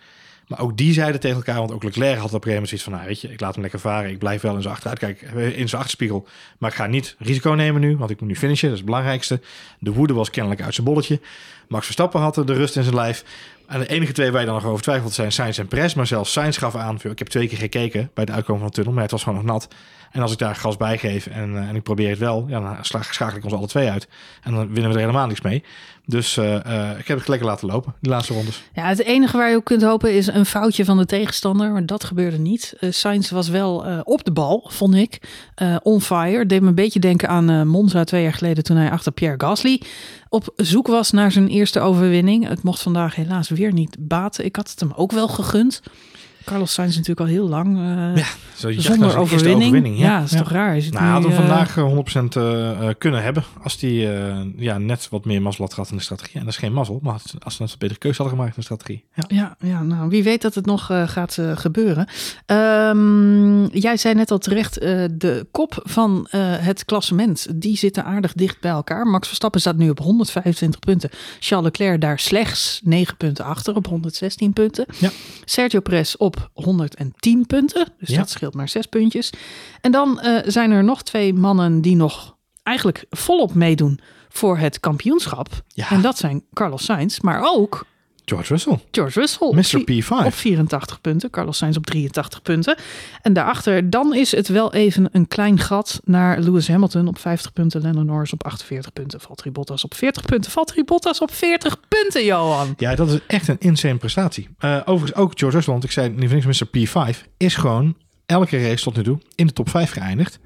Maar ook die zeiden tegen elkaar, want ook Leclerc had op een gegeven van, nou weet je, ik laat hem lekker varen. Ik blijf wel in zijn achteruit kijken, in zijn achterspiegel. Maar ik ga niet risico nemen nu, want ik moet nu finishen. Dat is het belangrijkste. De woede was kennelijk uit zijn bolletje. Max Verstappen had de rust in zijn lijf. En de enige twee waar je dan nog over twijfelt zijn Sainz en Perez. Maar zelfs Sainz gaf aan, ik heb twee keer gekeken bij de uitkomen van de tunnel, maar het was gewoon nog nat. En als ik daar gas bij geef en, uh, en ik probeer het wel, ja, dan schakel ik ons alle twee uit. En dan winnen we er helemaal niks mee. Dus uh, uh, ik heb het lekker laten lopen, die laatste rondes. Ja, het enige waar je op kunt hopen is een foutje van de tegenstander. Maar dat gebeurde niet. Sainz was wel op de bal, vond ik. on fire. Deed me een beetje denken aan Monza twee jaar geleden toen hij achter Pierre Gasly op zoek was naar zijn eerste overwinning. Het mocht vandaag helaas weer niet baten. Ik had het hem ook wel gegund. Carlos Sainz natuurlijk al heel lang uh, ja, zo zonder overwinning. overwinning. Ja, ja is ja. toch raar. Is nou, hij had hem vandaag 100% uh, kunnen hebben als hij uh, ja, net wat meer mazzel had gehad in de strategie. En dat is geen mazzel, maar als ze net een betere keuze hadden gemaakt in de strategie. Ja, ja, ja nou, wie weet dat het nog gaat gebeuren. Um, jij zei net al terecht, de kop van het klassement, die zitten aardig dicht bij elkaar. Max Verstappen staat nu op 125 punten. Charles Leclerc daar slechts 9 punten achter op 116 punten. Ja. Sergio Perez op 110 punten. Dus ja. dat scheelt maar zes puntjes. En dan uh, zijn er nog twee mannen die nog eigenlijk volop meedoen voor het kampioenschap. Ja. En dat zijn Carlos Sainz, maar ook George Russell. George Russell. Mr. P5. Op 84 punten. Carlos Sainz op 83 punten. En daarachter, dan is het wel even een klein gat naar Lewis Hamilton op 50 punten. Lennon Norris op 48 punten. Valtteri Bottas op 40 punten. Valtteri Bottas op 40 punten, Johan. Ja, dat is echt een insane prestatie. Uh, overigens ook George Russell, want ik zei niet Mr. P5, is gewoon elke race tot nu toe in de top 5 geëindigd.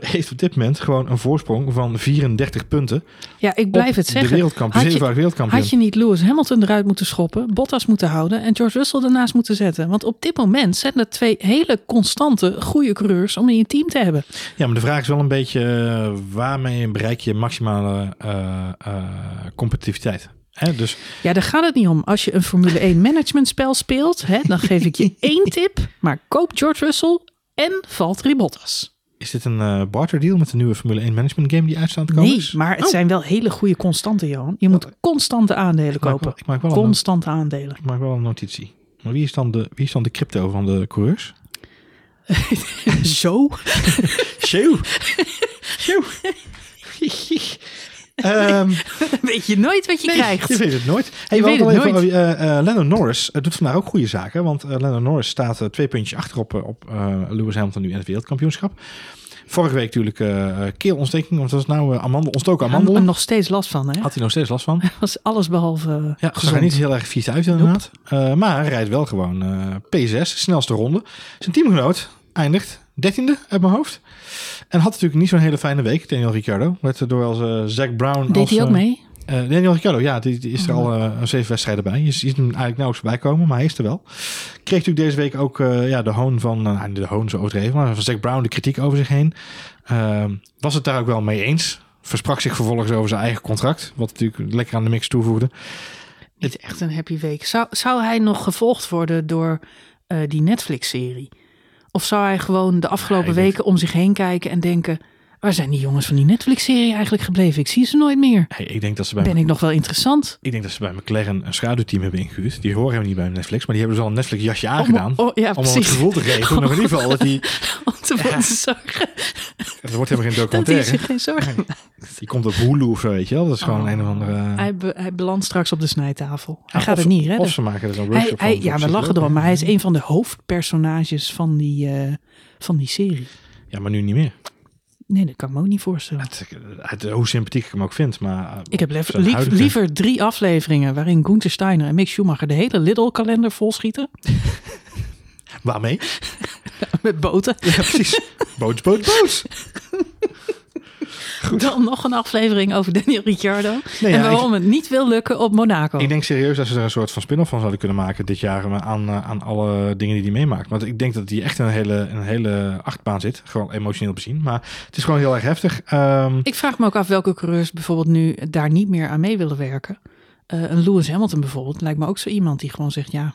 Heeft op dit moment gewoon een voorsprong van 34 punten. Ja, ik blijf het De zeggen. wereldkampioen, Had je- wereldkampioen. Had je niet Lewis Hamilton eruit moeten schoppen, Bottas moeten houden en George Russell ernaast moeten zetten? Want op dit moment zijn er twee hele constante, goede coureurs om in je team te hebben. Ja, maar de vraag is wel een beetje eh, waarmee bereik je maximale eh, eh, competitiviteit. Dus Ja, daar gaat het niet om. Als je een Formule 1 managementspel speelt, dan geef ik je één tip. Maar koop George Russell en Valtteri Bottas. Is dit een eh barter deal met de nieuwe Formule 1 management game die uitstaat te komen Nee, is? maar het Oh. zijn wel hele goede constanten, Johan. Je moet constante aandelen Ik kopen. wel, ik maak wel, een, Constante aandelen. ik maak wel een notitie. Maar wie is, dan de, wie is dan de crypto van de coureurs? Zo? Show. Show. Ehm, Weet je nooit wat je nee, krijgt. Je weet het nooit. Hey, Je we weet het even, nooit. eh, eh, Lando Norris doet vandaag ook goede zaken. Want eh Lando Norris staat twee puntjes achter op, op Lewis Hamilton nu in het wereldkampioenschap. Vorige week natuurlijk keelontsteking. Want dat was nou uh, amandel, ontstoken Er amandelen. nog steeds last van, hè? Had hij nog steeds last van. Was alles behalve Ja, gezond. niet heel erg vies uit inderdaad. Maar hij rijdt wel gewoon eh, P6, snelste ronde. Zijn teamgenoot eindigt dertiende uit mijn hoofd. En had natuurlijk niet zo'n hele fijne week, Daniel Ricciardo. Werd door als eh Zack Brown. Deed als, hij ook eh, mee? eh, Daniel Ricciardo, ja, die, die is er al eh, zeven wedstrijden bij. Je ziet hem eigenlijk nauwelijks bij komen, maar hij is er wel. Kreeg natuurlijk deze week ook eh, ja, de hoon van, uh, de hoon zo overdreven, maar van Zack Brown de kritiek over zich heen. Uh, was het daar ook wel mee eens. Versprak zich vervolgens over zijn eigen contract, wat natuurlijk lekker aan de mix toevoegde. Niet echt een happy week. Zou, zou hij nog gevolgd worden door uh, die Netflix-serie? Of zou hij gewoon de afgelopen weken om zich heen kijken en denken... Waar zijn die jongens van die Netflix-serie eigenlijk gebleven? Ik zie ze nooit meer. Hey, ik denk dat ze bij ben ik nog wel interessant? Ik denk dat ze bij McLaren een schaduwteam hebben ingehuurd. Die horen helemaal niet bij Netflix, maar die hebben dus al een Netflix jasje aangedaan. Om, oh, ja, om hem het gevoel te geven. Om, in ieder geval dat die... Om te ja. zorgen. Er wordt helemaal geen documentaire. Dat is geen zorgen. Die komt op Hulu of zo, weet je wel. Dat is gewoon oh. een of andere... Hij, be, hij belandt straks op de snijtafel. Hij ja, gaat het niet redden. Of ze maken er zo'n workshop hij, van. Ja, we lachen erom. Maar hij is een van de hoofdpersonages van die, uh, van die serie. Ja, maar nu niet meer. Nee, dat kan ik me ook niet voorstellen. Het, het, hoe sympathiek ik hem ook vind. Maar eh, ik heb lief, liever drie afleveringen waarin Gunther Steiner en Mick Schumacher de hele Lidl-kalender volschieten. Waarmee? Met boten. Ja, precies. Boot, boot, boot. Goed. Dan nog een aflevering over Daniel Ricciardo. Nee, en waarom ik, het niet wil lukken op Monaco. Ik denk serieus dat ze er een soort van spin-off van zouden kunnen maken dit jaar aan, eh, aan alle dingen die hij meemaakt. Want ik denk dat hij echt een hele, een hele achtbaan zit. Gewoon emotioneel bezien. Maar het is gewoon heel erg heftig. Um, ik vraag me ook af welke coureurs bijvoorbeeld nu daar niet meer aan mee willen werken. Uh, een Lewis Hamilton bijvoorbeeld lijkt me ook zo iemand die gewoon zegt ja.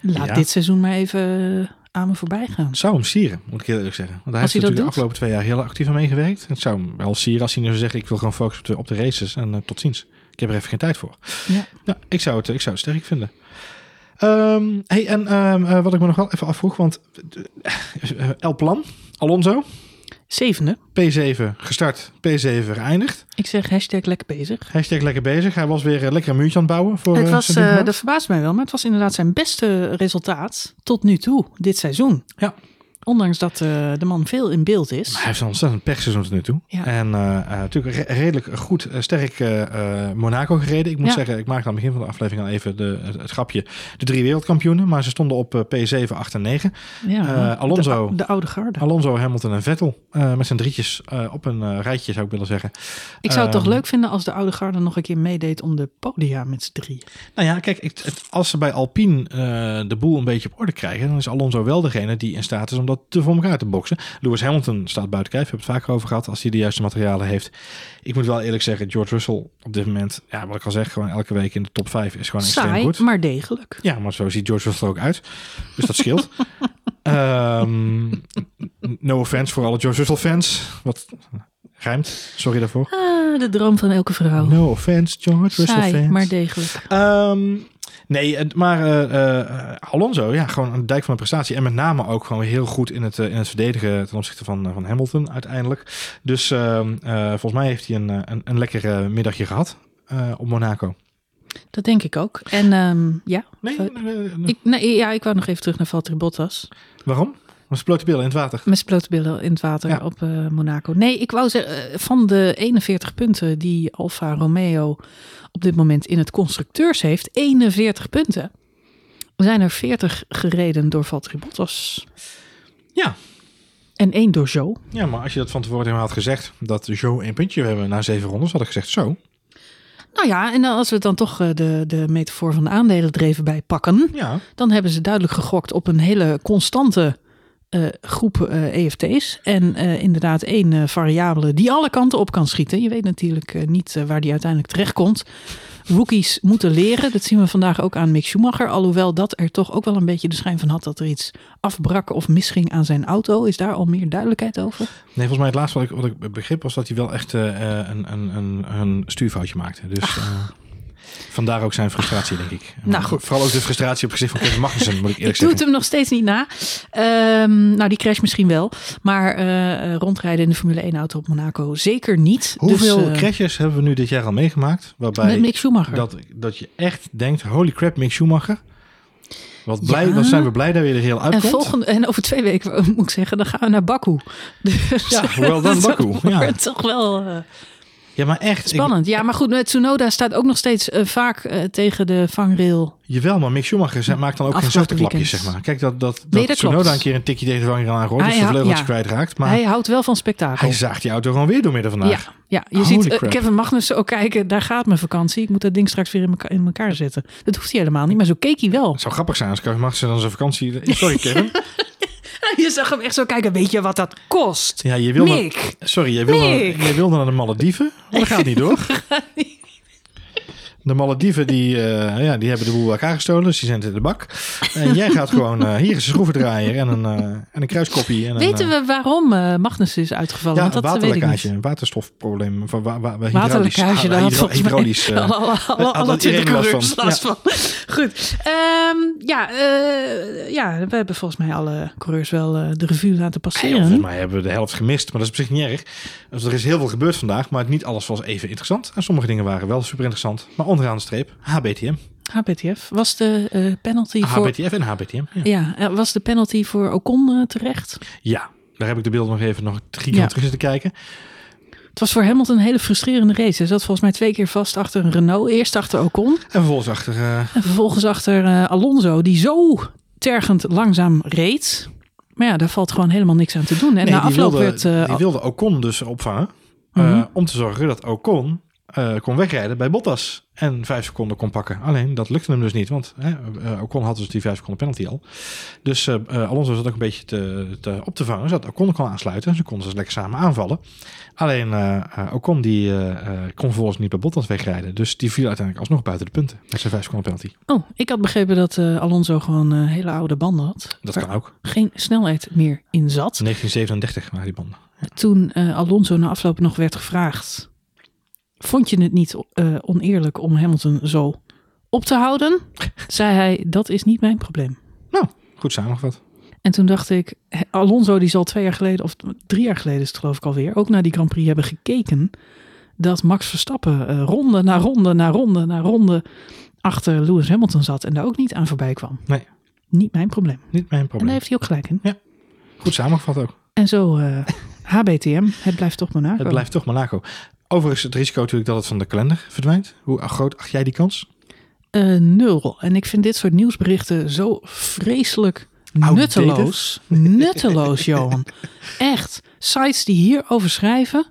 Laat ja. dit seizoen maar even aan me voorbij gaan. Het zou hem sieren, moet ik heel eerlijk zeggen. Want hij als heeft hij natuurlijk de afgelopen twee jaar heel actief aan meegewerkt. Het zou hem wel sieren als hij nu zou zeggen, ik wil gewoon focussen op de, op de races en uh, tot ziens. Ik heb er even geen tijd voor. Ja. Nou, ik zou het, ik zou het sterk vinden. Um, hey, en um, uh, wat ik me nog wel even afvroeg, want El Plan, Alonso. Zevende. P7 gestart, P7 geëindigd. Ik zeg hashtag lekker bezig. Hashtag lekker bezig. Hij was weer lekker een muurtje aan het bouwen. Voor, het was, uh, dat verbaast mij wel, maar het was inderdaad zijn beste resultaat tot nu toe, dit seizoen. Ja. Ondanks dat uh, de man veel in beeld is. Maar hij heeft een ontzettend pechseizoen tot nu toe. Ja. En uh, natuurlijk re redelijk goed, sterk Monaco gereden. Ik moet Ja. zeggen, ik maakte aan het begin van de aflevering al even de, het, het grapje. De drie wereldkampioenen, maar ze stonden op P7, 8 en 9. Ja, Eh, Alonso. De, de oude garde. Alonso, Hamilton en Vettel. eh, met z'n drietjes eh, op een eh, rijtje zou ik willen zeggen. Ik zou het toch Ehm, leuk vinden als de oude garde nog een keer meedeed om de podia met z'n drie. Nou ja, kijk, het- als ze bij Alpine eh, de boel een beetje op orde krijgen, dan is Alonso wel degene die in staat is om dat te voor elkaar te boksen. Lewis Hamilton staat buiten kijf, we hebben het vaker over gehad, als hij de juiste materialen heeft. Ik moet wel eerlijk zeggen, George Russell op dit moment, ja, wat ik al zeg, gewoon elke week in de top 5 is gewoon extreem Saai, goed. maar degelijk. Ja, maar zo ziet George Russell ook uit. Dus dat scheelt. Ehm, no offense voor alle George Russell fans. Wat rijmt, sorry daarvoor. Ah, de droom van elke vrouw. No offense, George Russell Saai, fans. maar degelijk. Ehm, nee, maar eh, eh, Alonso, ja, gewoon een dijk van een prestatie. En met name ook gewoon heel goed in het, eh, in het verdedigen ten opzichte van, van Hamilton uiteindelijk. Dus ehm, eh, volgens mij heeft hij een, een, een lekker middagje gehad eh, op Monaco. Dat denk ik ook. En ehm, ja, Nee, ik, nee, ja, ik wou nog even terug naar Valtteri Bottas. waarom? Was blote billen in het water. Met blote billen in het water Ja. op eh, Monaco. Nee, ik wou zeggen, eh, van de 41 punten die Alfa Romeo op dit moment in het constructeurs heeft, 41 punten. Zijn er 40 gereden door Valtteri Bottas. Ja. En één door Jo. Ja, maar als je dat van tevoren helemaal had gezegd, dat Jo één puntje hebben na zeven rondes, had ik gezegd zo. Nou ja, en als we dan toch eh, de, de metafoor van de aandelen er even bij pakken. Ja, Dan hebben ze duidelijk gegokt op een hele constante eh, groep eh, EFT's. En eh, inderdaad één variabele die alle kanten op kan schieten. Je weet natuurlijk niet waar die uiteindelijk terechtkomt. Rookies moeten leren. Dat zien we vandaag ook aan Mick Schumacher. Alhoewel dat er toch ook wel een beetje de schijn van had dat er iets afbrak of misging aan zijn auto. Is daar al meer duidelijkheid over? nee, volgens mij het laatste wat ik, wat ik begreep was dat hij wel echt een, een, een, een stuurfoutje maakte. Dus vandaar ook zijn frustratie, denk ik. Nou, goed. Vooral ook de frustratie op het gezicht van Kevin Magnussen, moet ik Ik eerlijk doe het zeggen. hem nog steeds niet na. Ehm, nou, die crash misschien wel. Maar eh, rondrijden in de Formule 1 auto op Monaco zeker niet. Hoeveel dus, eh, crashes hebben we nu dit jaar al meegemaakt? Waarbij met Mick Schumacher? dat, dat je echt denkt, holy crap, Mick Schumacher. Wat, blij, Ja. wat zijn we blij dat hij er heel en, uitkomt. volgende, en over twee weken moet ik zeggen, dan gaan we naar Baku. Dus, Ja, done, dat Baku. Ja. toch wel eh, Ja, maar echt. ik- spannend. Ja, maar goed, met Tsunoda staat ook nog steeds eh, vaak eh, tegen de vangrail. Jawel, maar Mick Schumacher ze- maakt dan ook geen zachte klapjes, zeg maar. Kijk, dat, dat, Nee, dat Tsunoda een keer een tikje tegen de vangrail aangooit, Hij dus de vleugeltje ja. kwijtraakt. Maar hij, Hij houdt wel van spektakel. zaagt die auto gewoon weer door midden vandaag. Ja, ja, je Holy ziet eh. Kevin Magnussen ook kijken, daar gaat mijn vakantie. Ik moet dat ding straks weer in elkaar, in elkaar zetten. Dat hoeft hij helemaal niet, maar zo keek hij wel. Het zou grappig zijn als Kevin Magnussen dan zijn vakantie... Sorry, Kevin. Je zag hem echt zo kijken, weet je wat dat kost? Ja, je wil naar-. Sorry, jij wilde, Mick. jij wilde naar de Malediven, maar dat gaat niet door. De Malediven die, eh, ja, die hebben de boel elkaar gestolen, dus die zijn in de bak. En jij gaat gewoon, eh, hier is een schroevendraaier en een, eh, en een kruiskoppie. En een, Weten we waarom Magnussen is uitgevallen? Ja, Want een dat ik waterlekkage, een waterstofprobleem. Van wa wa wa- Waterlekkage, daar had hydro- volgens mij hydraulisch. alle, alle, alle, alle twintig last van. van. Goed. Ehm, ja, ja, we hebben volgens mij alle coureurs wel de revue laten Ja, passeren. volgens mij hebben we de helft gemist, maar dat is op zich niet erg. Dus er is heel veel gebeurd vandaag, maar niet alles was even interessant. En sommige dingen waren wel super interessant. Maar onderaan de streep, HBTM. HBTF. Was de eh, penalty voor... HBTF en HBTM. Ja. Ja, eh, was de penalty voor Ocon eh, terecht? ja, daar heb ik de beelden nog even nog drie keer Ja. terug zitten kijken. Het was voor Hamilton een hele frustrerende race. Hij zat volgens mij twee keer vast achter een Renault. Eerst achter Ocon En vervolgens achter... en vervolgens achter Alonso, die zo tergend langzaam reed. Maar ja, daar valt gewoon helemaal niks aan te doen. En nee, na afloop wilde, werd... eh, die wilde Ocon dus opvangen. Mhm. om te zorgen dat Ocon eh, kon wegrijden bij Bottas. En vijf seconden kon pakken. Alleen, dat lukte hem dus niet. Want eh, Ocon had dus die vijf seconden penalty al. Dus eh, Alonso zat ook een beetje te, te, op te vangen. Zodat Ocon kon aansluiten. Ze konden dus lekker samen aanvallen. Alleen Ocon die, kon vervolgens niet bij Bottas wegrijden. Dus die viel uiteindelijk alsnog buiten de punten. Met zijn vijf seconden penalty. Oh, ik had begrepen dat Alonso gewoon hele oude banden had. Dat kan ook. Geen snelheid meer in zat. 1937 waren die banden. Ja. Toen Alonso na afloop nog werd gevraagd. Vond je het niet uh, oneerlijk om Hamilton zo op te houden? zei hij, dat is niet mijn probleem. Nou, goed samengevat. En toen dacht ik, Alonso die zal twee jaar geleden, of drie jaar geleden is het geloof ik alweer, ook naar die Grand Prix hebben gekeken. Dat Max Verstappen uh, ronde na ronde na ronde na ronde achter Lewis Hamilton zat en daar ook niet aan voorbij kwam. Nee. Niet mijn probleem. Niet mijn probleem. En daar heeft hij ook gelijk in. Ja, goed samengevat ook. En zo uh, HBTM, het blijft toch Monaco. Het blijft toch Monaco. Overigens het risico natuurlijk dat het van de kalender verdwijnt. Hoe groot acht jij die kans? Uh, nul. En ik vind dit soort nieuwsberichten zo vreselijk nutteloos. Nutteloos, Johan. Echt. Sites die hierover schrijven.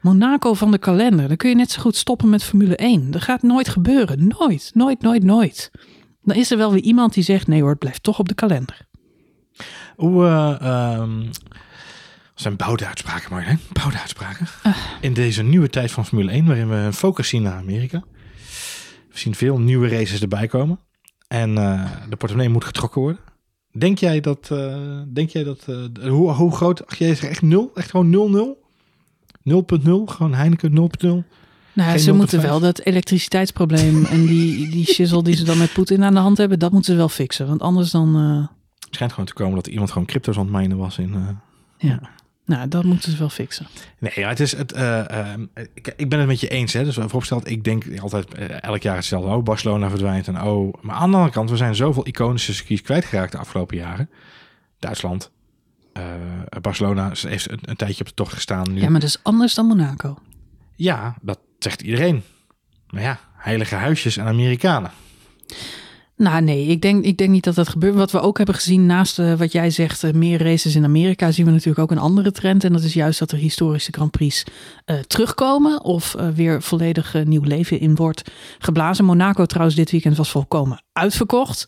Monaco van de kalender. Dan kun je net zo goed stoppen met Formule 1. Dat gaat nooit gebeuren. Nooit, nooit, nooit, nooit. Dan is er wel weer iemand die zegt: nee hoor, het blijft toch op de kalender. Hoe. Uh, um, zijn bouwde uitspraken, maar hè? Bouwde uitspraken. Uh. In deze nieuwe tijd van Formule 1, waarin we een focus zien naar Amerika. We zien veel nieuwe races erbij komen. En uh, de portemonnee moet getrokken worden. Denk jij dat. Uh, denk jij dat uh, hoe, hoe groot. Ach, jij zegt echt nul? Echt gewoon 0-0? 0.0? Gewoon Heineken 0.0? Nou, Geen ze moeten wel dat elektriciteitsprobleem en die, die shizzle die ze dan met Poetin aan de hand hebben, dat moeten ze wel fixen. Want anders dan. Het schijnt gewoon te komen dat iemand gewoon crypto's aan het was in. Ja. Nou, dat moeten ze wel fixen. Nee, ja, het is het. Uh, uh, ik, ik ben het met je eens. Hè. Dus vooropgesteld, ik denk altijd uh, elk jaar hetzelfde. Oh, Barcelona verdwijnt en oh. Maar aan de andere kant, we zijn zoveel iconische circuits kwijtgeraakt de afgelopen jaren. Duitsland, Barcelona heeft een, een, tijdje op de tocht gestaan. Nu. Ja, maar dat is anders dan Monaco. Ja, dat zegt iedereen. Maar ja, heilige huisjes en Amerikanen. Nou nee, ik denk, ik denk niet dat dat gebeurt. Wat we ook hebben gezien naast eh, wat jij zegt, eh, meer races in Amerika, zien we natuurlijk ook een andere trend. En dat is juist dat er historische Grand Prix eh, terugkomen of weer volledig nieuw leven in wordt geblazen. Monaco trouwens dit weekend was volkomen uitverkocht.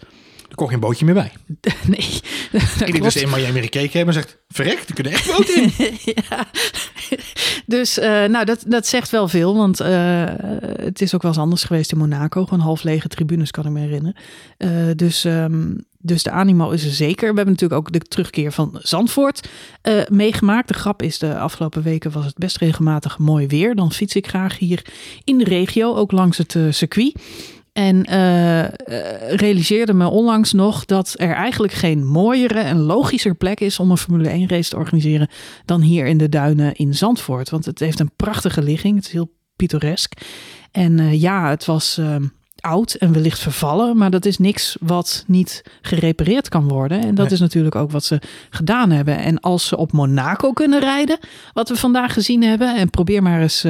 Er kon geen bootje meer bij. nee, Ik denk dat ze in Miami gekeken hebben en zegt, verrek, er kunnen echt boten in. ja. Dus eh, nou, dat, dat zegt wel veel. Want eh, het is ook wel eens anders geweest in Monaco. Gewoon half lege tribunes, kan ik me herinneren. Eh, dus, ehm, dus de animo is er zeker. We hebben natuurlijk ook de terugkeer van Zandvoort meegemaakt. De grap is, de afgelopen weken was het best regelmatig mooi weer. Dan fiets ik graag hier in de regio, ook langs het circuit. En eh, realiseerde me onlangs nog dat er eigenlijk geen mooiere en logischer plek is om een Formule 1 race te organiseren dan hier in de duinen in Zandvoort. Want het heeft een prachtige ligging. Het is heel pittoresk. En eh, ja, het was eh, oud en wellicht vervallen, maar dat is niks wat niet gerepareerd kan worden. En dat Nee. is natuurlijk ook wat ze gedaan hebben. En als ze op Monaco kunnen rijden, wat we vandaag gezien hebben, en probeer maar eens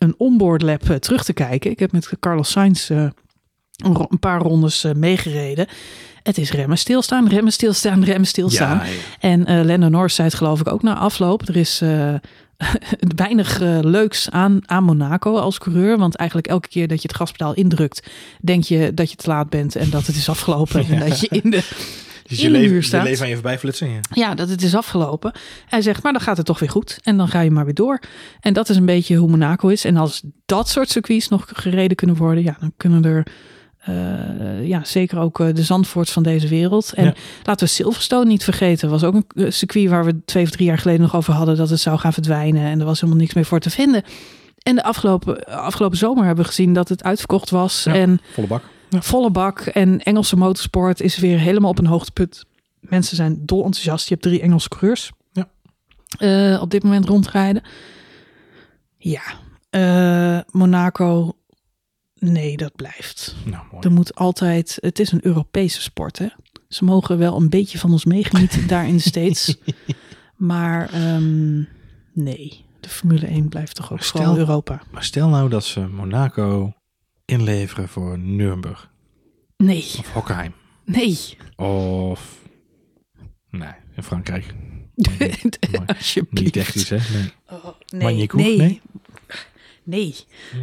een onboard lap eh, terug te kijken. Ik heb met Carlos Sainz eh, een paar rondes eh, meegereden. Het is remmen, stilstaan, remmen, stilstaan, remmen, stilstaan. Ja, ja. En eh Lando Norris zei het geloof ik ook na afloop. Er is weinig leuks aan, aan Monaco als coureur. Want eigenlijk elke keer dat je het gaspedaal indrukt... denk je dat je te laat bent en dat het is afgelopen. En dat je in de, Dus in je de leven, je aan je voorbij flitsen. Ja. Ja, dat het is afgelopen. Hij zegt, maar dan gaat het toch weer goed. En dan ga je maar weer door. En dat is een beetje hoe Monaco is. En als dat soort circuits nog gereden kunnen worden... ja, dan kunnen er... eh, ja, zeker ook eh, de Zandvoorts van deze wereld. En Ja. laten we Silverstone niet vergeten. was ook een eh, circuit waar we twee of drie jaar geleden nog over hadden... dat het zou gaan verdwijnen en er was helemaal niks meer voor te vinden. En de afgelopen, afgelopen zomer hebben we gezien dat het uitverkocht was. Ja. En Volle bak. Volle bak. En Engelse motorsport is weer helemaal op een hoogtepunt. Mensen zijn dol enthousiast. Je hebt drie Engelse coureurs Ja. eh, op dit moment rondrijden. Ja, eh, Monaco, nee, dat blijft. Nou, mooi. Er moet altijd, het is een Europese sport, hè. Ze mogen wel een beetje van ons meegenieten daar in de States. Maar ehm, nee, de Formule 1 blijft toch ook Stel- vooral Europa. Maar stel nou dat ze Monaco inleveren voor Nuremberg Nee, of Hockenheim. nee. Of... Nee, in Frankrijk. Niet Alsjeblieft. echt iets, hè? Nee. Oh, nee, nee? nee.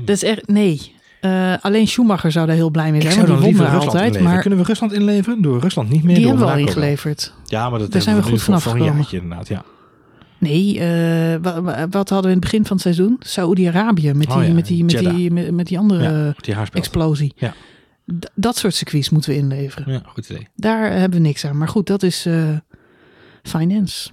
Dat is echt, nee. Eh, alleen Schumacher zou daar heel blij mee Ik zijn, zou want dan die won Rusland altijd. inleveren. Maar Kunnen we Rusland inleveren? Door Rusland niet meer, die door hebben we al ingeleverd. Ja, maar dat Daar zijn we goed vanaf gekomen. inderdaad, ja. Nee, eh, wa- wa- wat hadden we in het begin van het seizoen? Saoedi-Arabië met, die Oh ja, met, die, met, die, met, met die andere ja, die explosie. Ja. D- dat soort circuits moeten we inleveren. Ja, goed idee. Daar hebben we niks aan. Maar goed, dat is eh, finance.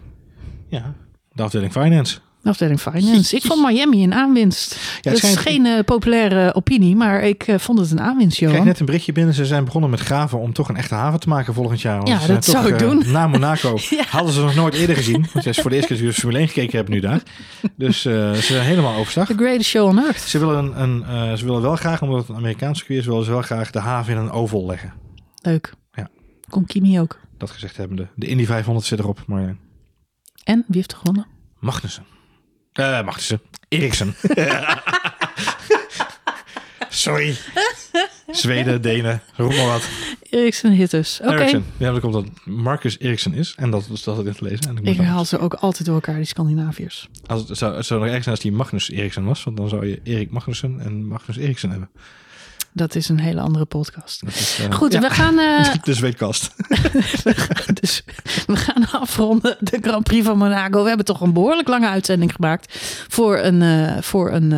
Ja, de afdeling finance. De afdeling finance. Ik vond Miami een aanwinst. Ja, dat het schijnt, is geen eh, populaire opinie, maar ik eh, vond het een aanwinst, ik kreeg net een berichtje binnen. Ze zijn begonnen met graven om toch een echte haven te maken volgend jaar. Want Ja, ze dat zou toch, ik eh, doen. Na Monaco Ja. hadden ze nog nooit eerder gezien. Want het is voor de eerste keer de Formule 1 gekeken hebben nu daar. Dus eh, ze zijn helemaal overstag. The greatest show on earth. Ze willen, een, een, eh, ze willen wel graag, omdat het een Amerikaans circuit is, willen ze wel graag de haven in een oval leggen. Leuk. Ja. Komt Kimi ook. Dat gezegd hebben de, de Indy 500 zit erop, maar eh, En wie heeft er gewonnen? Magnussen. Eh, Magnussen. Eriksen. Sorry. Zweden, Denen, roep maar wat. Eriksen Hitters. Oké. Eriksen. Ja, dat komt dat Marcus Eriksen is. En dat is dat het in te lezen. En ik Ik haal ze ook altijd door elkaar, die Scandinaviërs. als het zou, het zou nog erg zijn als die Magnus Eriksen was. Want dan zou je Erik Magnussen en Magnus Eriksen hebben. Dat is een hele andere podcast. Is, eh, Goed, ja, we gaan, eh, de zweetkast. dus, we gaan afronden de Grand Prix van Monaco. We hebben toch een behoorlijk lange uitzending gemaakt voor een, eh, voor een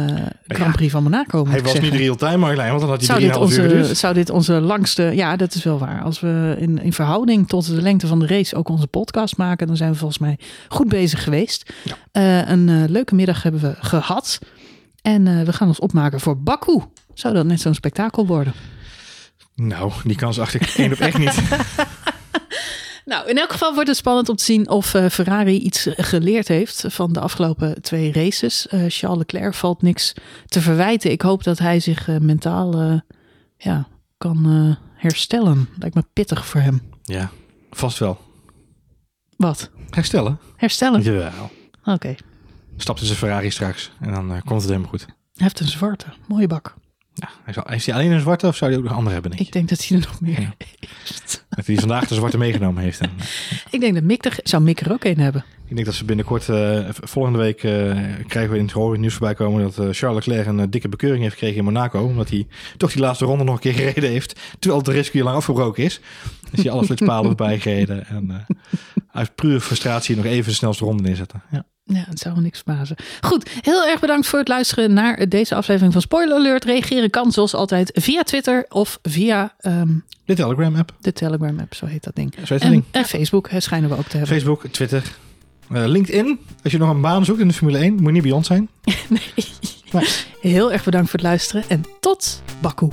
Grand Prix van Monaco. Moet Hij ik was zeggen. niet real-time, Marjolein. Want dan had Zou hij dit, 3,5 uur geduurd. zou dit onze langste... Ja, dat is wel waar. Als we in, in verhouding tot de lengte van de race ook onze podcast maken... dan zijn we volgens mij goed bezig geweest. Ja. Eh, een leuke middag hebben we gehad. En eh, we gaan ons opmaken voor Baku. Zou dat net zo'n spektakel worden? Nou, die kans acht ik één op echt niet. Nou, in elk geval wordt het spannend om te zien of eh, Ferrari iets geleerd heeft van de afgelopen twee races. Eh, Charles Leclerc valt niks te verwijten. Ik hoop dat hij zich eh, mentaal eh, ja, kan eh, herstellen. Lijkt me pittig voor hem. Ja, vast wel. Wat? Herstellen? Herstellen? Jawel. Oké. Stapt in zijn Ferrari straks. En dan eh, komt het helemaal goed. Hij heeft een zwarte, mooie bak. Ja, hij zal, is hij alleen een zwarte of zou hij ook nog andere hebben? Denk? Ik denk dat hij er nog meer Ja. heeft. Dat hij vandaag de zwarte meegenomen heeft. En, Ik denk dat Mick er... Zou Mick er ook een hebben? ik denk dat ze binnenkort, eh, volgende week, eh, krijgen we in het horen nieuws voorbij komen dat eh, Charles Leclerc een dikke bekeuring heeft gekregen in Monaco. Omdat hij toch die laatste ronde nog een keer gereden heeft. Terwijl de race lang afgebroken is. Is hij alle flitspalen erbij gereden. En uit pure frustratie nog even de snelste ronde neerzetten. Ja. Ja, het zou me niks verbazen. Goed, heel erg bedankt voor het luisteren naar deze aflevering van Spoiler Alert. Reageren kan zoals altijd via Twitter of via ehm, De Telegram app. de Telegram app, zo heet dat ding. Zo heet dat En, ding. en Facebook hè, schijnen we ook te hebben. Facebook, Twitter, eh, LinkedIn. Als je nog een baan zoekt in de Formule 1, moet je niet bij ons zijn. Heel erg bedankt voor het luisteren en tot Baku.